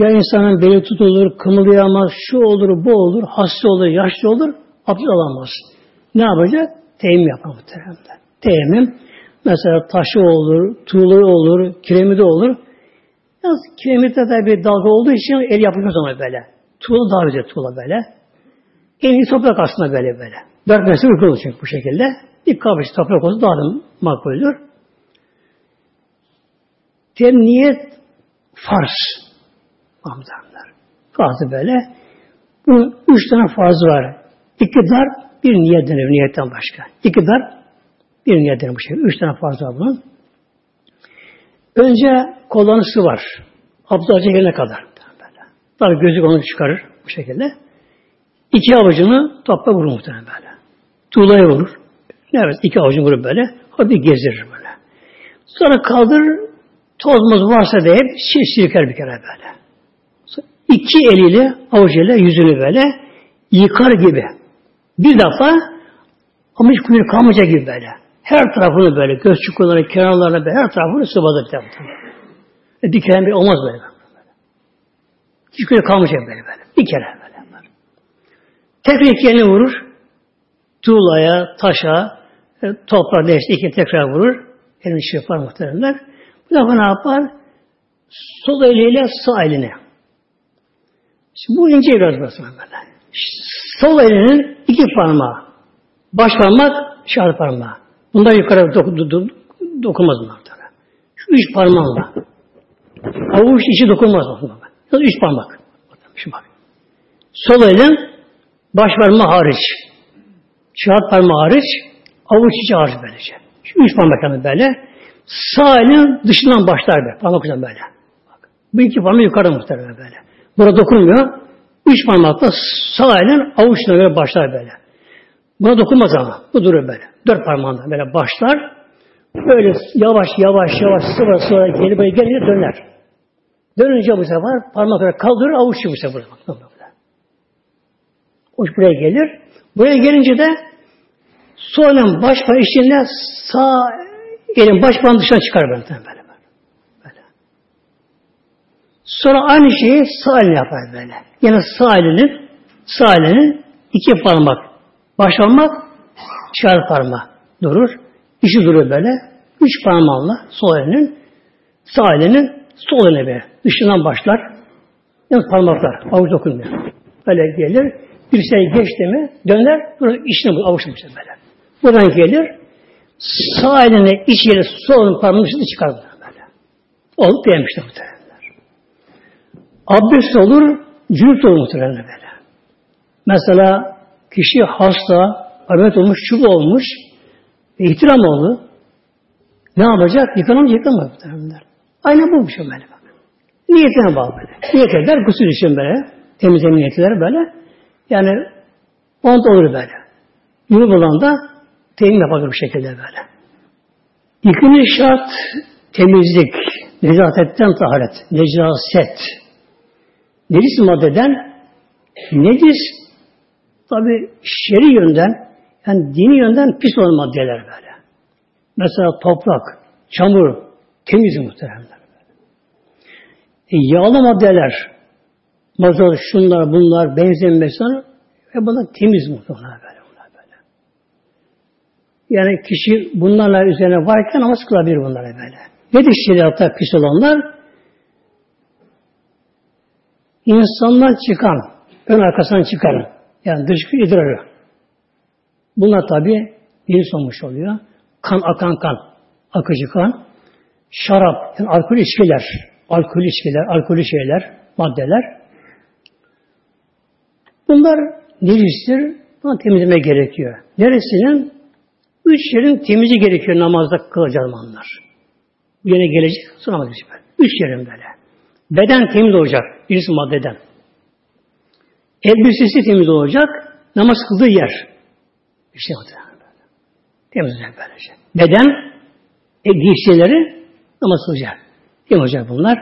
Ya insanın beli tutulur, kımıldayamaz, şu olur, bu olur, hasta olur, yaşlı olur, abdest alamaz. Ne yapacak? Teyemmüm yapar muhteremler. Teyemmüm, mesela taşı olur, tuğlu olur, kiremi de olur. Yalnız kiremite de bir dalga olduğu için el yapılmaz ama böyle. Tuğla daha güzel tuğla böyle. En iyi toprak aslında böyle böyle. Dört metre olur çünkü bu şekilde. Bir kavuş toprak olsa daha da makbuldür. Temniyet farz. Amcanlar. Farzı böyle. Bunun üç tane farzı var. İki dar, bir niyet denir niyetten başka. İki dar, bir niyet denir bu şey. Üç tane farzı var bunun. Önce kullanısı var. Abdülhacı gelene kadar. Tabii gözü onu çıkarır bu şekilde. İki avucunu topla vurur muhtemelen böyle. Tuğlaya vurur. Evet, iki avucunu vurur böyle. Hadi gezdirir böyle. Sonra kaldır, tozumuz varsa da hep silker bir kere böyle. İki eliyle, avucuyla yüzünü böyle yıkar gibi. Bir defa ama hiç kuyruğu kalmayacak gibi böyle. Her tarafını böyle, göz çukurlarına, kenarlarına böyle, her tarafını sıvadı bir taraftan. E, bir kere bir olmaz böyle. Hiç kuyruğu kalmayacak böyle böyle. Bir kere böyle. Tekrar iki vurur. Tuğlaya, taşa, e, toprağa neyse iki tekrar vurur. Elini şey yapar muhteremler. Bu defa ne yapar? Sol eliyle sağ eline. Şimdi bu ince biraz burası böyle. Sol elinin iki parmağı. Baş parmak, şahı parmağı. Bundan yukarı doku, do, do, dokunmaz bunlar. Şu üç parmağınla. Avuç içi dokunmaz. Yalnız üç parmak. Sol elin baş parmağı hariç. Şahit parmağı hariç. Avuç içi hariç böylece. Şu üç parmak böyle. Sağ elin dışından başlar böyle. Parmak ucundan böyle. Bak. Bu iki parmağı yukarı muhtemelen böyle. Burada dokunmuyor. Üç parmakla sağ elin avuçuna böyle başlar böyle. Buna dokunmaz ama. Bu duruyor böyle. Dört parmağında böyle başlar. Böyle yavaş yavaş yavaş sıra sıra gelip böyle gelince döner. Dönünce bu sefer parmakları kaldırır avuç bu sefer. Avuç buraya gelir. Buraya gelince de sonra baş parmağı içinde sağ elin baş parmağını dışına çıkar böyle. böyle. böyle. Sonra aynı şeyi sağ eline yapar böyle. Yine sağ elinin sağ elinin iki parmak baş parmak işaret parmağı durur. İşi duruyor böyle. Üç parmağınla sol elinin sağ elinin sol eline böyle. Dışından başlar. Yalnız parmaklar. Avuç dokunmuyor. Böyle gelir. Bir şey geçti mi döner. Burada işini bu. Avuç böyle. Buradan gelir. Sağ eline iç yeri sol parmağını dışında çıkar böyle. Olup beğenmişler muhtemelenler. Abdest olur, cünüp olur muhtemelen böyle. Mesela kişi hasta, ameliyat olmuş, çubuğu olmuş, ihtiram oldu. Ne yapacak? Yıkanamaz, yıkamaz. Aynen bu bir şey böyle. Niyetine bağlı böyle. Niyet eder, kusur için böyle. Temizleme niyetleri böyle. Yani ont olur böyle. Yunus olan da temin yapar bir şekilde böyle. İkinci şart temizlik. Nezaketten taharet. Necaset. Necis maddeden necis tabi şeri yönden yani dini yönden pis olan maddeler böyle. Mesela toprak, çamur, temiz muhteremler. E, yağlı maddeler, mazot, şunlar, bunlar, benzin mesela ve bunlar temiz. Bunlar böyle. Yani kişi bunlarla üzerine varken namaz kılabilir bunlara böyle. Nedir şeriatta pis olanlar? İnsandan çıkan, ön arkasından çıkan, yani dışkı idrarı. Bunlar tabi deniz olmuş oluyor. Kan akan kan, akıcı kan. Şarap, yani alkol içkiler, alkol içkiler, alkolü şeyler, maddeler. Bunlar necistir? Bunu temizleme gerekiyor. Neresinin? Üç yerin temizi gerekiyor namazda kılacağız zamanlar. Bu yine gelecek, sonra namaz Üç yerin böyle. Beden temiz olacak, birisi maddeden. Elbisesi temiz olacak, namaz kıldığı yer. İşte o da. Temiz olacak böylece. Beden, e, giysileri namaz kılacak. Temiz olacak bunlar.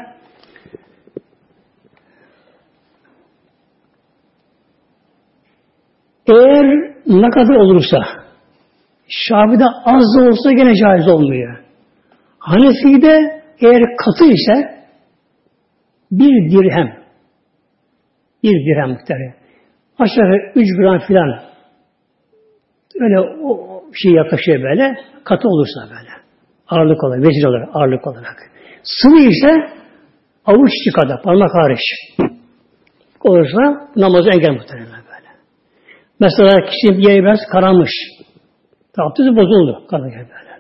Eğer ne kadar olursa, Şafi'de az da olsa gene caiz olmuyor. Hanefi'de eğer katı ise bir dirhem bir dirhem miktarı. Aşağı üç gram filan öyle o şey yaklaşıyor böyle katı olursa böyle ağırlık olarak, vezir olarak, ağırlık olarak. Sıvı ise avuç içi kadar, parmak hariç olursa namazı engel muhtemelen böyle. Mesela bir yeri biraz karamış. Abdesti bozuldu. Karanlık böyle.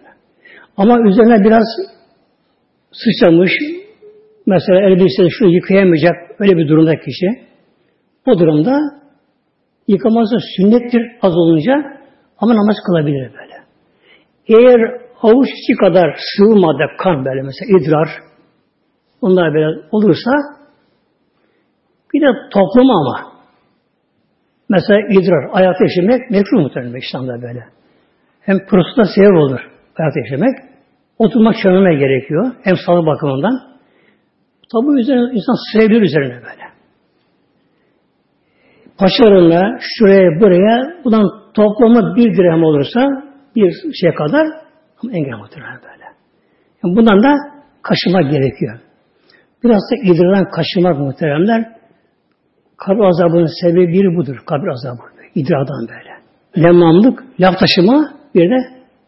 Ama üzerine biraz sıçramış, mesela elbisesi şunu yıkayamayacak öyle bir durumda kişi. O durumda yıkaması sünnettir az olunca ama namaz kılabilir böyle. Eğer avuç içi kadar sıvı kan böyle mesela idrar onlar böyle olursa bir de toplama ama mesela idrar, ayakta yaşamak mekruh muhtemelen İslam'da böyle. Hem prostada sebep olur ayakta yaşamak. Oturmak çömeme gerekiyor. Hem sağlık bakımından. Tabi üzerine insan sığabilir üzerine böyle. Paçalarına, şuraya, buraya bundan toplamı bir dirhem olursa bir şey kadar ama engel muhtemelen böyle. Yani bundan da kaşımak gerekiyor. Biraz da idrardan kaşımak muhteremler. Kabir azabının sebebi biri budur. Kabir azabı. İdrardan böyle. Lemmamlık, laf taşıma bir de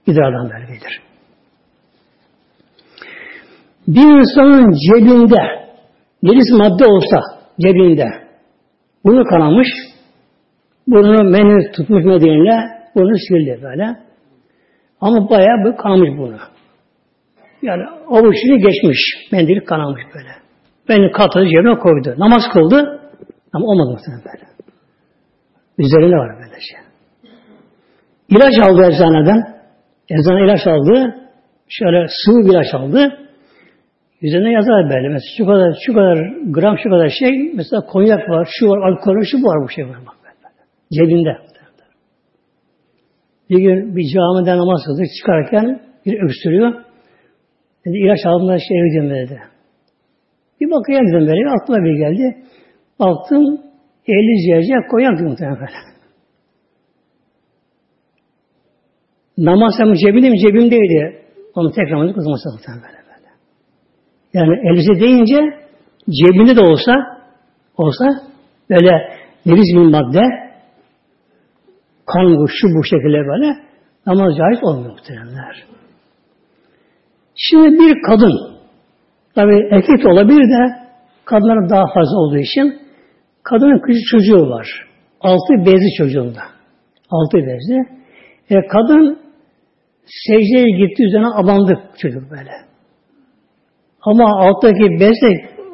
idrardan böyledir. Bir insanın cebinde deniz madde olsa cebinde bunu kanamış bunu menü tutmuş Medine'yle bunu sildi böyle. Ama bayağı bir kanamış bunu. Yani avuçunu geçmiş. Mendil kanamış böyle. Beni katladı cebine koydu. Namaz kıldı ama olmadı muhtemelen böyle. Üzerinde var böyle şey. İlaç aldı eczaneden. Eczane ilaç aldı. Şöyle sıvı bir ilaç aldı. Üzerine yazar böyle. Mesela şu kadar, şu kadar gram, şu kadar şey. Mesela konyak var, şu var, alkol şu var, bu şey var. Bak böyle. Cebinde. Bir gün bir camide namaz kıldık. Çıkarken bir öksürüyor. Dedi ilaç aldım da şey evdeyim dedi. Bir bakayım dedim böyle. Aklıma bir geldi. Baktım 50 cc konyak muhtemelen (laughs) böyle. Namaz hem cebimde cebimdeydi. Onu tekrar namazı kılması muhtemelen böyle. böyle. Yani elbise deyince cebinde de olsa olsa böyle nefis bir madde kan bu, şu bu şekilde böyle namaz caiz olmuyor muhteremler. Şimdi bir kadın tabi erkek olabilir de kadınların daha fazla olduğu için kadının küçük çocuğu var. Altı bezli çocuğunda. Altı bezli. E, kadın secdeye gitti üzerine abandı çocuk böyle. Ama alttaki bez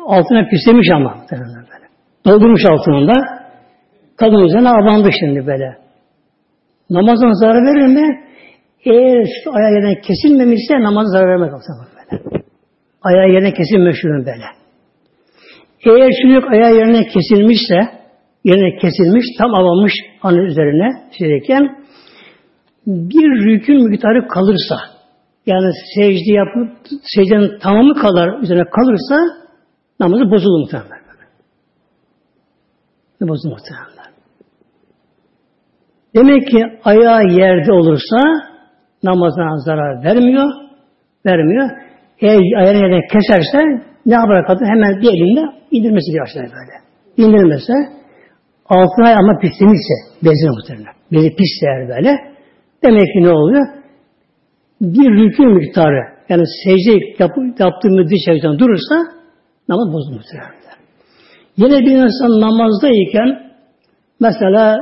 altına pislemiş ama böyle. Doldurmuş altında. kadın üzerine abandı şimdi böyle. Namazdan zarar verir mi? Eğer şu ayağı yerden kesilmemişse namaz zarar vermez. Böyle. Ayağı yerine kesilmiş şunun böyle. Eğer çocuk ayağı yerine kesilmişse, yerine kesilmiş, tam avamış anı üzerine şeydeyken, bir rükün miktarı kalırsa, yani secde yapıp, secdenin tamamı kadar üzerine kalırsa, namazı bozulur muhtemelen. Bozulur muhtemelen. Demek ki ayağı yerde olursa namazına zarar vermiyor, vermiyor. Eğer ayağını yerden keserse ne yapar kadın? Hemen bir elinde indirmesi bir aşağıya böyle. İndirmese altına ama pislemişse bezine muhtemelen. Bezi pis eğer böyle. Demek ki ne oluyor? Bir rükû miktarı yani secde yap, yaptığı müddetçe durursa namaz muhtemelen. Yine bir insan namazdayken mesela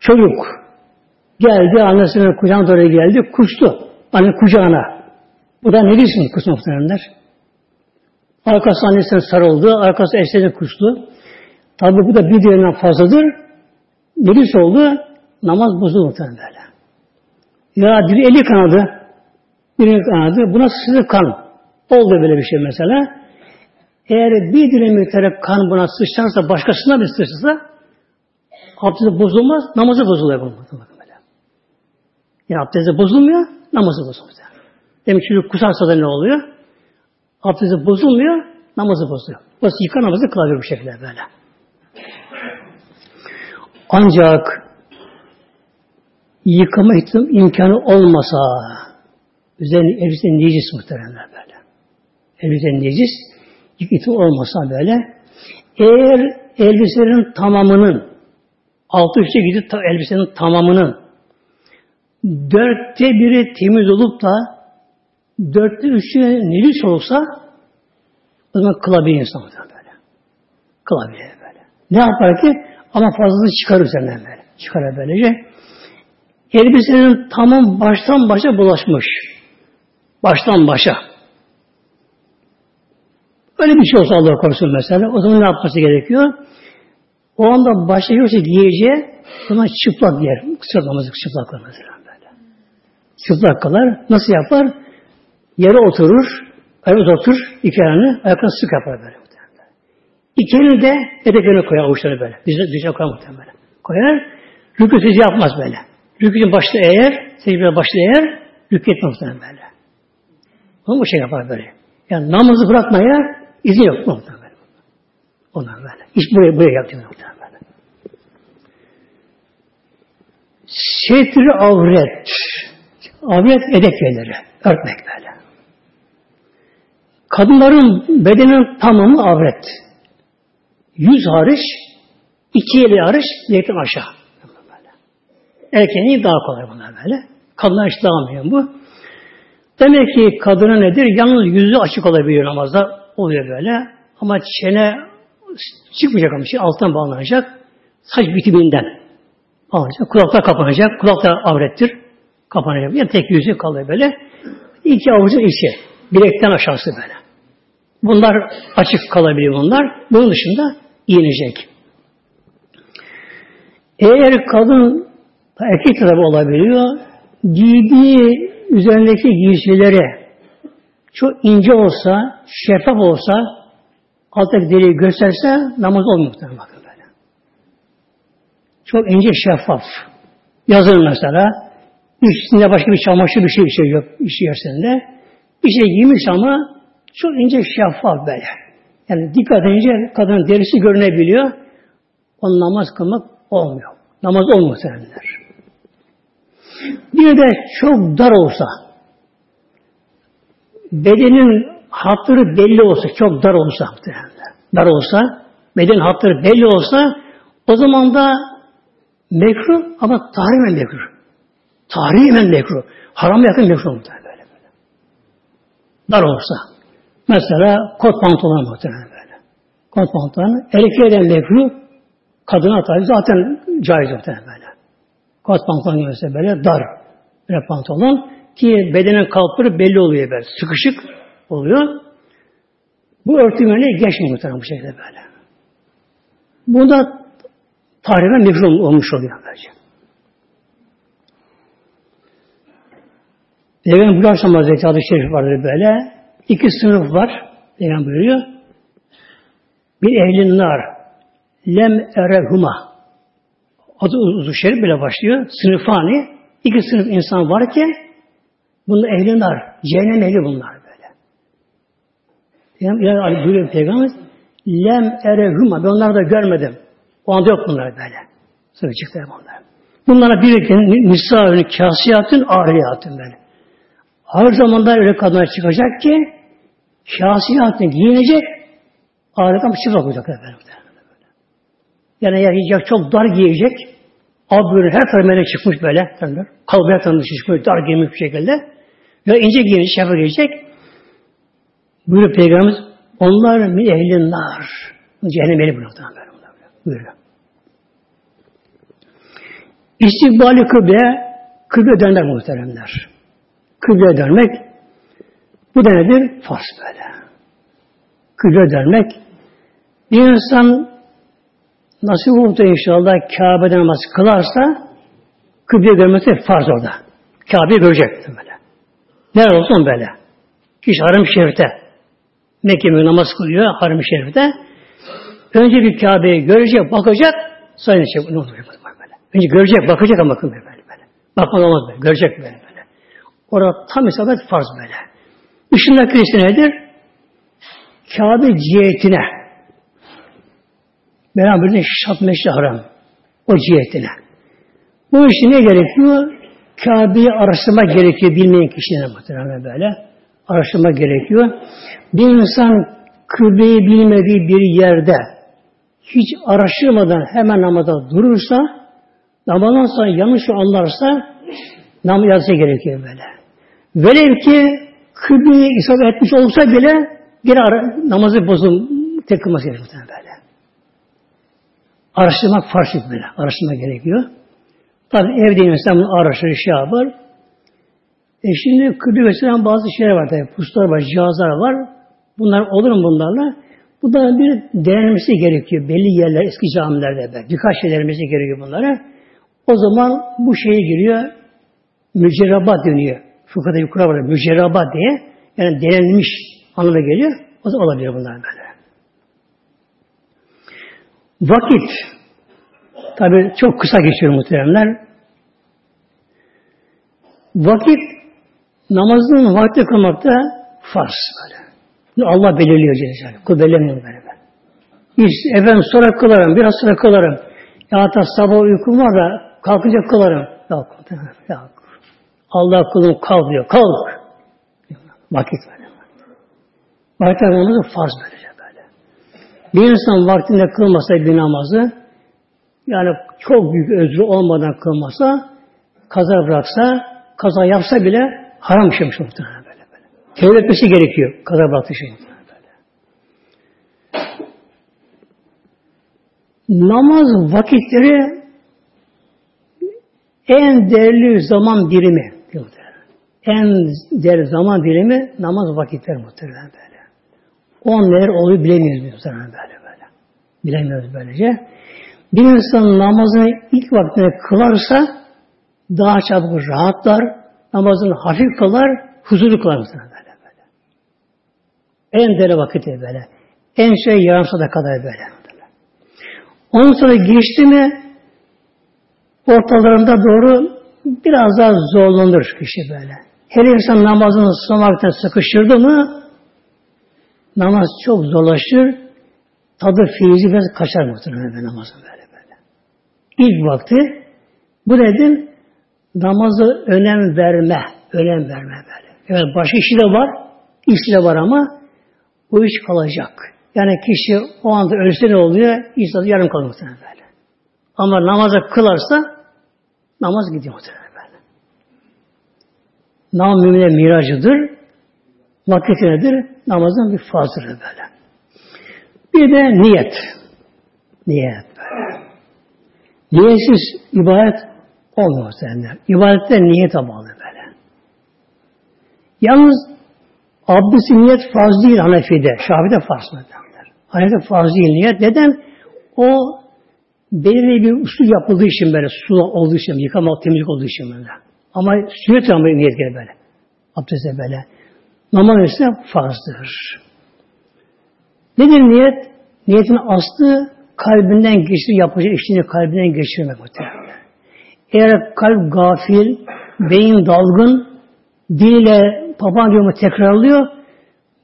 çocuk geldi annesinin kucağına doğru geldi kuştu. Anne kucağına. Bu da ne bilsin kız muhtemelenler? Arkası annesine sarıldı, arkası eşlerine kuştu. Tabi bu da bir diğerinden fazladır. Nelis oldu? Namaz bozuldu muhtemelen. Ya biri eli kanadı, birinin kanadı. Buna sıçradı kan. Oldu böyle bir şey mesela. Eğer bir dilim miktarı kan buna sıçrarsa, başkasına bir sıçrarsa abdesti bozulmaz, namazı bozuluyor bunun. Yani abdesti bozulmuyor, namazı bozulmuyor. Demek ki kusarsa da ne oluyor? Abdesti bozulmuyor, namazı bozuyor. O yıka namazı kılabilir bu şekilde böyle. Ancak yıkama imkanı olmasa üzerine elbise necis muhtemelen böyle. Elbise necis yıkıtı olmasa böyle eğer elbiselerin tamamının altı üstü gidip elbisenin tamamının dörtte biri temiz olup da dörtte üçü necis olsa o zaman kılabilir insan böyle. Kılabilir böyle. Ne yapar ki? Ama fazlası çıkar üzerinden böyle. Çıkar böylece. Elbisenin tamam baştan başa bulaşmış. Baştan başa. Öyle bir şey olsa Allah korusun mesela. O zaman ne yapması gerekiyor? O anda başta yoksa giyeceği o çıplak giyer. Çıplak namazı çıplak mesela böyle. Çıplak kılar. Nasıl yapar? Yere oturur. Ayağı oturur. iki ayağını. Ayaklarını sık yapar böyle. İki elini de eteklerine koyar avuçları böyle. Dize, dize koyar muhtemelen. Koyar. Rükü yapmaz böyle. Rükücün başta eğer, secde başta eğer, rükü etmez muhtemelen böyle. Onu bu şey yapar böyle. Yani namazı bırakmaya izin yok muhtemelen. Ondan böyle. İş buraya, buraya yaptı muhtemelen böyle. Setri avret. Avret edep yerleri. Örtmek böyle. Kadınların bedenin tamamı avret. Yüz hariç, iki eli hariç, zeytin aşağı. Erkeğin daha kolay bunlar böyle. Kadınlar hiç dağılmıyor bu. Demek ki kadına nedir? Yalnız yüzü açık olabiliyor namazda. Oluyor böyle. Ama çene çıkmayacak ama şey alttan bağlanacak. Saç bitiminden bağlanacak. Kulaklar kapanacak. Kulaklar avrettir. Kapanacak. Yani tek yüzü kalıyor böyle. İki avucun içi. Bilekten aşağısı böyle. Bunlar açık kalabiliyor bunlar. Bunun dışında giyinecek. Eğer kadın erkek tarafı olabiliyor, giydiği üzerindeki giysileri çok ince olsa, şeffaf olsa, alttaki deriyi gösterse namaz olmuyor bakın böyle. Çok ince şeffaf. Yazın mesela, üstünde başka bir çamaşır bir şey, bir şey yok iş yersinde. Bir şey giymiş ama çok ince şeffaf böyle. Yani dikkat edince kadının derisi görünebiliyor. O namaz kılmak olmuyor. Namaz olmuyor seneler. Bir de çok dar olsa, bedenin hatları belli olsa, çok dar olsa, dar olsa, beden hatları belli olsa, o zaman da mekruh ama tahrimen mekruh. Tahrimen mekruh. Haram yakın mekruh böyle böyle. Dar olsa. Mesela kot pantolon muhtemelen böyle. Kot pantolon. Erkeğe de mekruh, kadına tabi zaten caiz muhtemelen böyle. Kot pantolon görse böyle dar bir pantolon ki bedenin kalpları belli oluyor böyle. Sıkışık oluyor. Bu örtümeni geçmiyor muhtemelen bu şekilde böyle. Bunda tahriben mekruh olmuş oluyor böylece. Peygamber bu akşam Hazreti Adı Şerif vardır böyle. İki sınıf var. Peygamber buyuruyor. Bir ehlin nar. Lem erehuma. Adı uzun şerif bile başlıyor. Sınıfani. İki sınıf insan var ki bunlar ehlin nar. Cehennem ehli bunlar böyle. Peygamber Ali buyuruyor Peygamber Lem erehuma. Ben onları da görmedim. O anda yok bunlar böyle. Sonra çıktı bunlar. Bunlara bir nisa kasiyatın, ariyatın böyle. Ağır zamanda öyle kadınlar çıkacak ki şahsiyatını giyinecek adetten çıplak olacak efendim. Yani ya çok dar giyecek abi her tarafına çıkmış böyle kalbaya tanımış çıkmış dar giymiş bir şekilde ya ince giyinmiş şefa giyecek buyuruyor Peygamberimiz onlar min ehlin nar cehennem eli buyuruyor buyuruyor. İstikbali kıble kıble döner muhteremler kıble dönmek bu da nedir? Farz böyle. Kıble dönmek bir insan nasip oldu inşallah Kabe'de namaz kılarsa kıble görmesi farz orada. Kabe'yi görecek böyle. Nerede olsun böyle. Kişi Haram-ı Şerif'te Mekke'ye namaz kılıyor Haram-ı Şerif'te. Önce bir Kabe'yi görecek, bakacak, sonra ne olacak böyle. Önce görecek, bakacak ama böyle böyle. Bakmaz olmaz böyle. Görecek böyle. Orada tam isabet farz böyle. Dışındaki nedir? Kabe cihetine. Beraberinde şat meşri haram. O cihetine. Bu işi ne gerekiyor? Kabe'yi araştırma gerekiyor bilmeyen kişilere muhtemelen böyle. Araştırma gerekiyor. Bir insan kıbleyi bilmediği bir yerde hiç araştırmadan hemen namazda durursa namazdan sonra yanlış anlarsa namaz gerekiyor böyle. Velev ki kıbleye isabet etmiş olsa bile geri ara, namazı bozun tek kılması gerekiyor. Araştırmak farz böyle. Araştırmak gerekiyor. Tabi evde insan bunu araştırır, şey yapar. E şimdi kıble gösteren bazı şeyler var tabi. Puslar var, cihazlar var. Bunlar olur mu bunlarla? Bu da bir denenmesi gerekiyor. Belli yerler, eski camilerde de. Birkaç şeylerimizi gerekiyor bunlara. O zaman bu şeye giriyor. Mücerrabat dönüyor. Bir kural var. Mücerraba diye. Yani denenmiş anlamına geliyor. O da olabilir bunlar böyle. Vakit tabi çok kısa geçiyor muhteremler. Vakit namazın vakti kılmakta farz böyle. Allah belirliyor Celle Kul belirlemiyor böyle. Biz efendim sonra kılarım, biraz sonra kılarım. Ya hatta sabah uykum var da kalkınca kılarım. Yok, yok. Allah kulum kalk diyor. Kalk. Vakit böyle. Vakit namazı farz böyle. Bir insan vaktinde kılmasa bir namazı yani çok büyük özrü olmadan kılmasa kaza bıraksa kaza yapsa bile haram işlemiş muhtemelen böyle böyle. Tevbe etmesi gerekiyor kaza bıraktığı şey. Namaz vakitleri en değerli zaman birimi. En değerli zaman dilimi namaz vakitleri muhtemelen böyle. On neler oluyor bilemiyoruz muhtemelen böyle böyle. Bilemiyoruz böylece. Bir insan namazını ilk vaktinde kılarsa daha çabuk rahatlar, namazını hafif kılar, huzurlu kılar muhtemelen böyle böyle. En değerli vakiti böyle. En şey yarım saate kadar böyle. Ondan sonra geçti mi ortalarında doğru biraz daha zorlanır kişi böyle. Her insan namazını son vakitte sıkıştırdı mı namaz çok zorlaşır. Tadı feyzi biraz kaçar muhtemelen böyle namazın böyle böyle. İlk vakti bu dedim namazı önem verme. Önem verme böyle. Evet başka işi de var. işi de var ama bu iş kalacak. Yani kişi o anda ölse ne oluyor? İnsan yarım kalır muhtemelen böyle. Ama namazı kılarsa namaz gidiyor muhtemelen. Nam mümine miracıdır. Vakit nedir? Namazın bir fazlıdır böyle. Bir de niyet. Niyet böyle. Niyetsiz ibadet olmuyor sende. İbadette niyete bağlı böyle. Yalnız abdesti niyet farz değil Hanefi'de. Şafi'de farz derler. Hanefi'de farz değil niyet. Neden? O belirli bir usul yapıldığı için böyle su olduğu için, yıkama temizlik olduğu için böyle. Ama sünnet ama niyet gelir böyle. Abdeste böyle. Namaz ise farzdır. Nedir niyet? Niyetin aslı kalbinden geçir, yapacağı işini kalbinden geçirmek muhtemelen. Eğer kalp gafil, beyin dalgın, diliyle papağan diyor tekrarlıyor,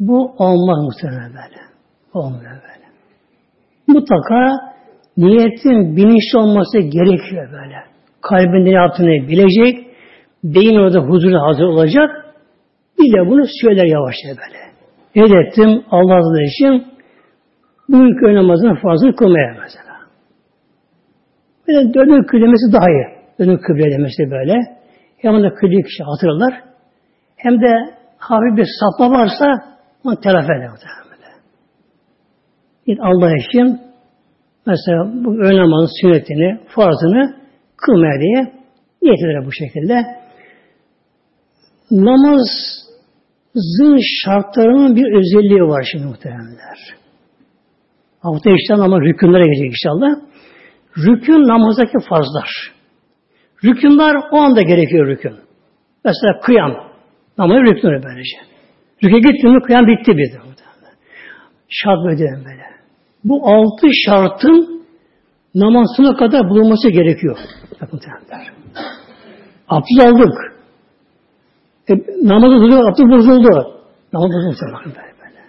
bu olmaz muhtemelen böyle. Olmuyor böyle. Mutlaka niyetin bilinçli olması gerekiyor böyle. Kalbinde ne yaptığını bilecek, beyin orada huzuru hazır olacak, bile bunu söyler yavaşça böyle. Ne ettim Allah razı için bu öğle namazının fazla kılmaya mesela. Böyle dönük kıblemesi daha iyi. Dönük kıblemesi böyle. Hem de kıble kişi hatırlar. Hem de hafif bir sapma varsa onu telafi eder. Yani Allah için mesela bu öğle namazının sünnetini, farzını kılmaya diye niyet bu şekilde. Namazın şartlarının bir özelliği var şimdi muhtemelenler. Hafta işte ama rükünlere gelecek inşallah. Rükün namazdaki fazlar. Rükünler o anda gerekiyor rükün. Mesela kıyam. Namazın rükünü böylece. Rükü gitti mi kıyam bitti bir de. Şart böyle böyle. Bu altı şartın namazına kadar bulunması gerekiyor. Bakın Abdest aldık. E, namazı duruyor, abdest bozuldu. Namaz bozuldu. Bakın böyle.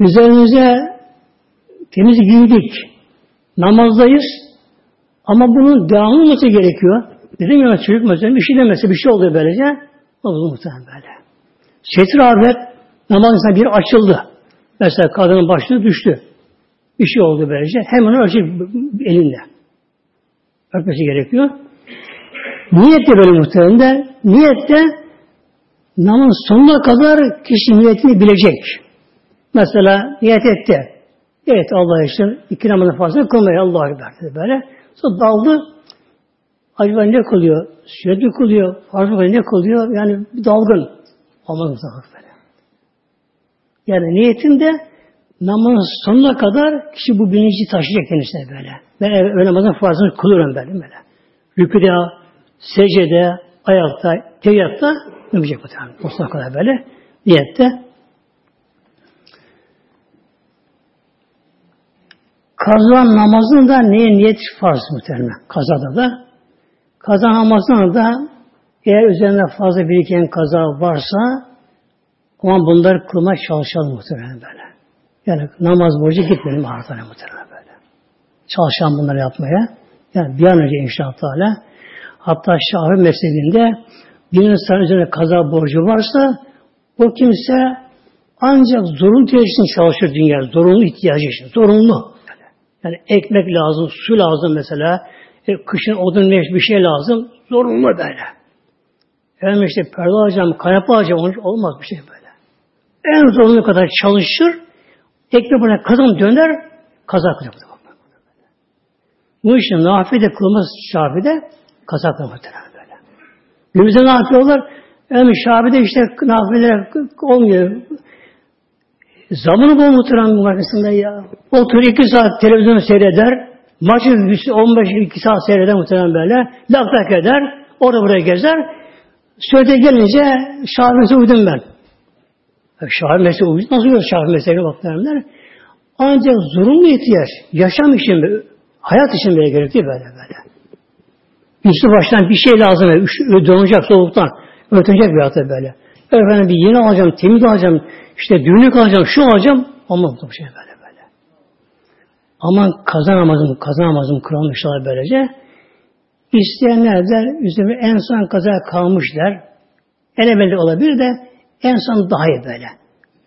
Üzerimize temiz giydik. Namazdayız. Ama bunun devamlı olması gerekiyor. Dedim ya çocuk mesela bir şey demese bir şey oluyor böylece. Olur muhtemelen böyle. Setir avret namazın bir açıldı. Mesela kadının başlığı düştü. Bir şey oldu böylece. Hemen ölçecek elinde. Örtmesi gerekiyor. Niyet de böyle muhtemelen. Niyet de namaz sonuna kadar kişi niyetini bilecek. Mesela niyet etti. Evet Allah için iki namazı fazla kılmaya Allah'a Ekber böyle. Sonra daldı. Acaba ne kılıyor? Sürekli kılıyor. Farz ne kılıyor? Yani bir dalgın. Olmaz mı böyle. Yani niyetinde namazın sonuna kadar kişi bu bilinci taşıyacak kendisine böyle. Ben öyle namazın farzını kılıyorum böyle böyle. Rüküde, secde, ayakta, teyatta yapacak bu tabi. Sonuna kadar böyle. Niyette Kaza namazında neye niyet farz muhtemelen? Kazada da. Kaza namazında da eğer üzerinde fazla biriken kaza varsa o zaman bunları kılmaya çalışalım muhtemelen böyle. Yani namaz borcu gitmeyelim artana muhtemelen böyle. Çalışalım bunları yapmaya. Yani bir an önce inşallah Hatta Şafi mezhebinde bir insan üzerine kaza borcu varsa o kimse ancak zorunlu için çalışır dünya. Zorunlu ihtiyacı için. Zorunlu. Yani ekmek lazım, su lazım mesela. E, kışın odun ne bir şey lazım. Zorunlu böyle. Efendim işte perde alacağım, kanepe alacağım. Olmaz bir şey böyle. En zorunlu kadar çalışır. Ekmek bana kazan döner. Kaza kılıyor. Bu işin nafile kılması şafide kaza kılıyor böyle. Günümüzde ne yapıyorlar? Yani şafide işte nafileler olmuyor. Zamanı bol muhtemelen arkasında ya. Otur iki saat televizyon seyreder. Maçı 15-2 saat seyreder muhtemelen böyle. Lak lak eder. Orada buraya gezer. Söyle gelince Şafi uydum ben. Şafi mesleği uydum. Nasıl uyuyor Şafi mesleğine baklarlar. Ancak zorunlu ihtiyaç. Yaşam için, hayat için böyle gerekli böyle böyle. Üstü baştan bir şey lazım. Donacak soğuktan. Örtecek bir hatta böyle. Efendim bir yeni alacağım, temiz alacağım, işte düğünlük alacağım, şu alacağım. Olmaz bu şey böyle böyle. Aman kazanamazım, kazanamazım kırılmışlar böylece. İsteyenler der, üzerine en son kaza kalmışlar. En evvelde olabilir de en son daha iyi böyle.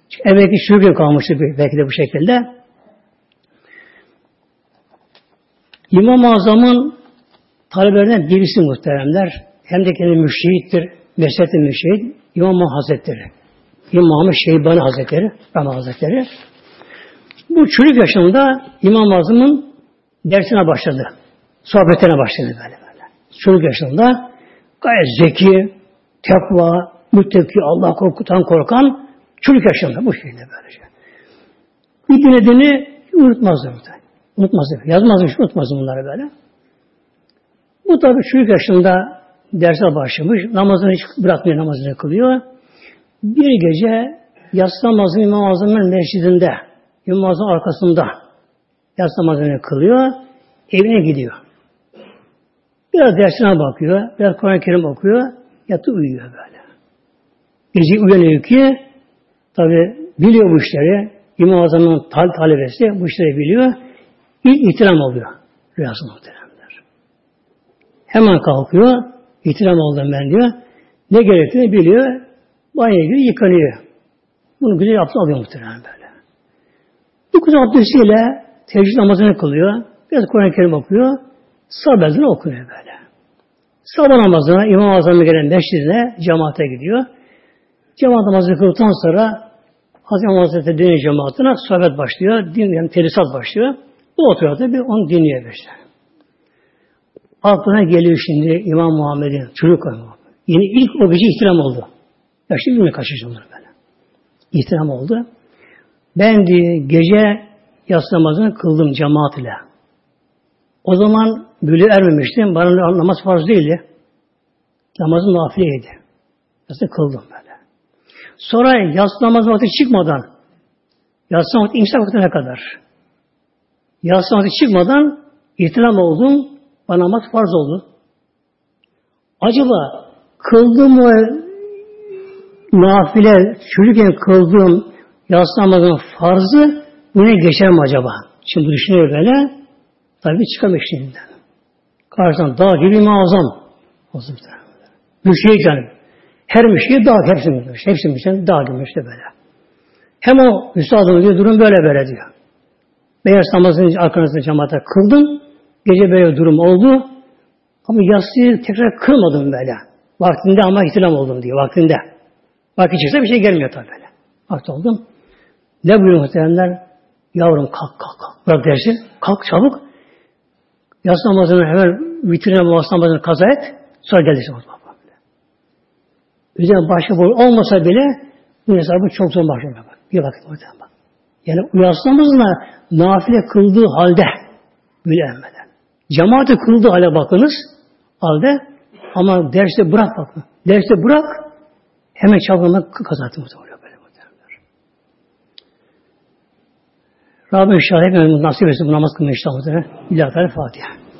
Çünkü evvelki şu gün kalmıştı belki de bu şekilde. İmam-ı Azam'ın talebelerinden birisi muhteremler. Hem de kendi müşehittir, mezhepte müşehit İmam Hazretleri. İmam Şeybani Hazretleri, Rahman Hazretleri. Bu çocuk yaşında İmam Azam'ın dersine başladı. Sohbetine başladı böyle böyle. Çocuk yaşında gayet zeki, tekva, müttaki, Allah korkutan korkan çocuk yaşında bu şekilde böylece. Bir dinlediğini unutmazdı burada. Unutmasın. Yazmasın, şu unutmasın bunları böyle. Bu tabi çocuk yaşında derse başlamış. Namazını hiç bırakmıyor, namazını kılıyor. Bir gece yatsı namazını İmam Azam'ın mescidinde, İmam Azam arkasında yatsı namazını kılıyor. Evine gidiyor. Biraz dersine bakıyor. Biraz Kur'an-ı Kerim okuyor. Yatıp uyuyor böyle. Gece uyanıyor ki tabi biliyor bu işleri. İmam Azam'ın tal talebesi bu işleri biliyor. İlk ihtiram oluyor. Rüyası muhteremler. Hemen kalkıyor. İhtiram oldum ben diyor. Ne gerektiğini biliyor. Banyoya giriyor, yıkanıyor. Bunu güzel yaptı alıyor muhtemelen böyle. Bu kız abdestiyle teheccüd namazını kılıyor. Biraz Kur'an-ı Kerim okuyor. Sabah okuyor böyle. Sabah namazına İmam Azam'a gelen meşridine cemaate gidiyor. Cemaat namazını kıldıktan sonra Hazreti Hazretleri dönüyor cemaatine sohbet başlıyor. Din, yani terisat başlıyor. Bu oturuyor tabi onu dinliyor işte. Aklına geliyor şimdi İmam Muhammed'in çocuk Yine ilk o gece ihtiram oldu. Yaşlı bilmiyor kaç yaşında böyle. İhtiram oldu. Ben diye gece yatsı namazını kıldım cemaat ile. O zaman böyle ermemiştim. Bana namaz farz değildi. Namazın nafileydi. Yatsı kıldım böyle. Sonra yatsı namazı vakti çıkmadan yatsı namazı imsak vaktine kadar yatsı namazı çıkmadan ihtiram oldum. Bana namaz farz oldu. Acaba kıldım mı nafile çocukken kıldığım yatsı namazının farzı yine geçer mi acaba? Şimdi düşünüyor böyle. Tabii çıkamıyor şimdiden. Karşıdan dağ gibi muazzam. Müşrik yani. Her müşrik dağ, hepsi müşrik. Hepsi müşrik dağ gibi işte böyle. Hem o üstadımız diyor, durum böyle böyle diyor. Beyaz namazını arkanızda cemaate kıldım. Gece böyle durum oldu. Ama yatsıyı tekrar kılmadım böyle. Vaktinde ama ihtilam oldum diyor. Vaktinde. Vakit çıksa bir şey gelmiyor tabi böyle. Vakti oldum. Ne buyuruyor muhtemelenler? Yavrum kalk kalk kalk. Bırak dersi. Kalk çabuk. Yatsı namazını hemen vitrine muhas namazını kaza et. Sonra gel dersi. Üzerine başka boy olmasa bile bu hesabı çok zor başlıyor. Bir vakit orada bak. Yani yatsı namazına nafile kıldığı halde böyle. Cemaate kıldığı hale bakınız halde ama derste bırak bakın. Derste bırak hemen çabalamak kazatı oluyor böyle muhtemelenler. Rabbim inşallah hepimiz nasip etsin bu namaz kılmayı inşallah. İlahi Fatiha.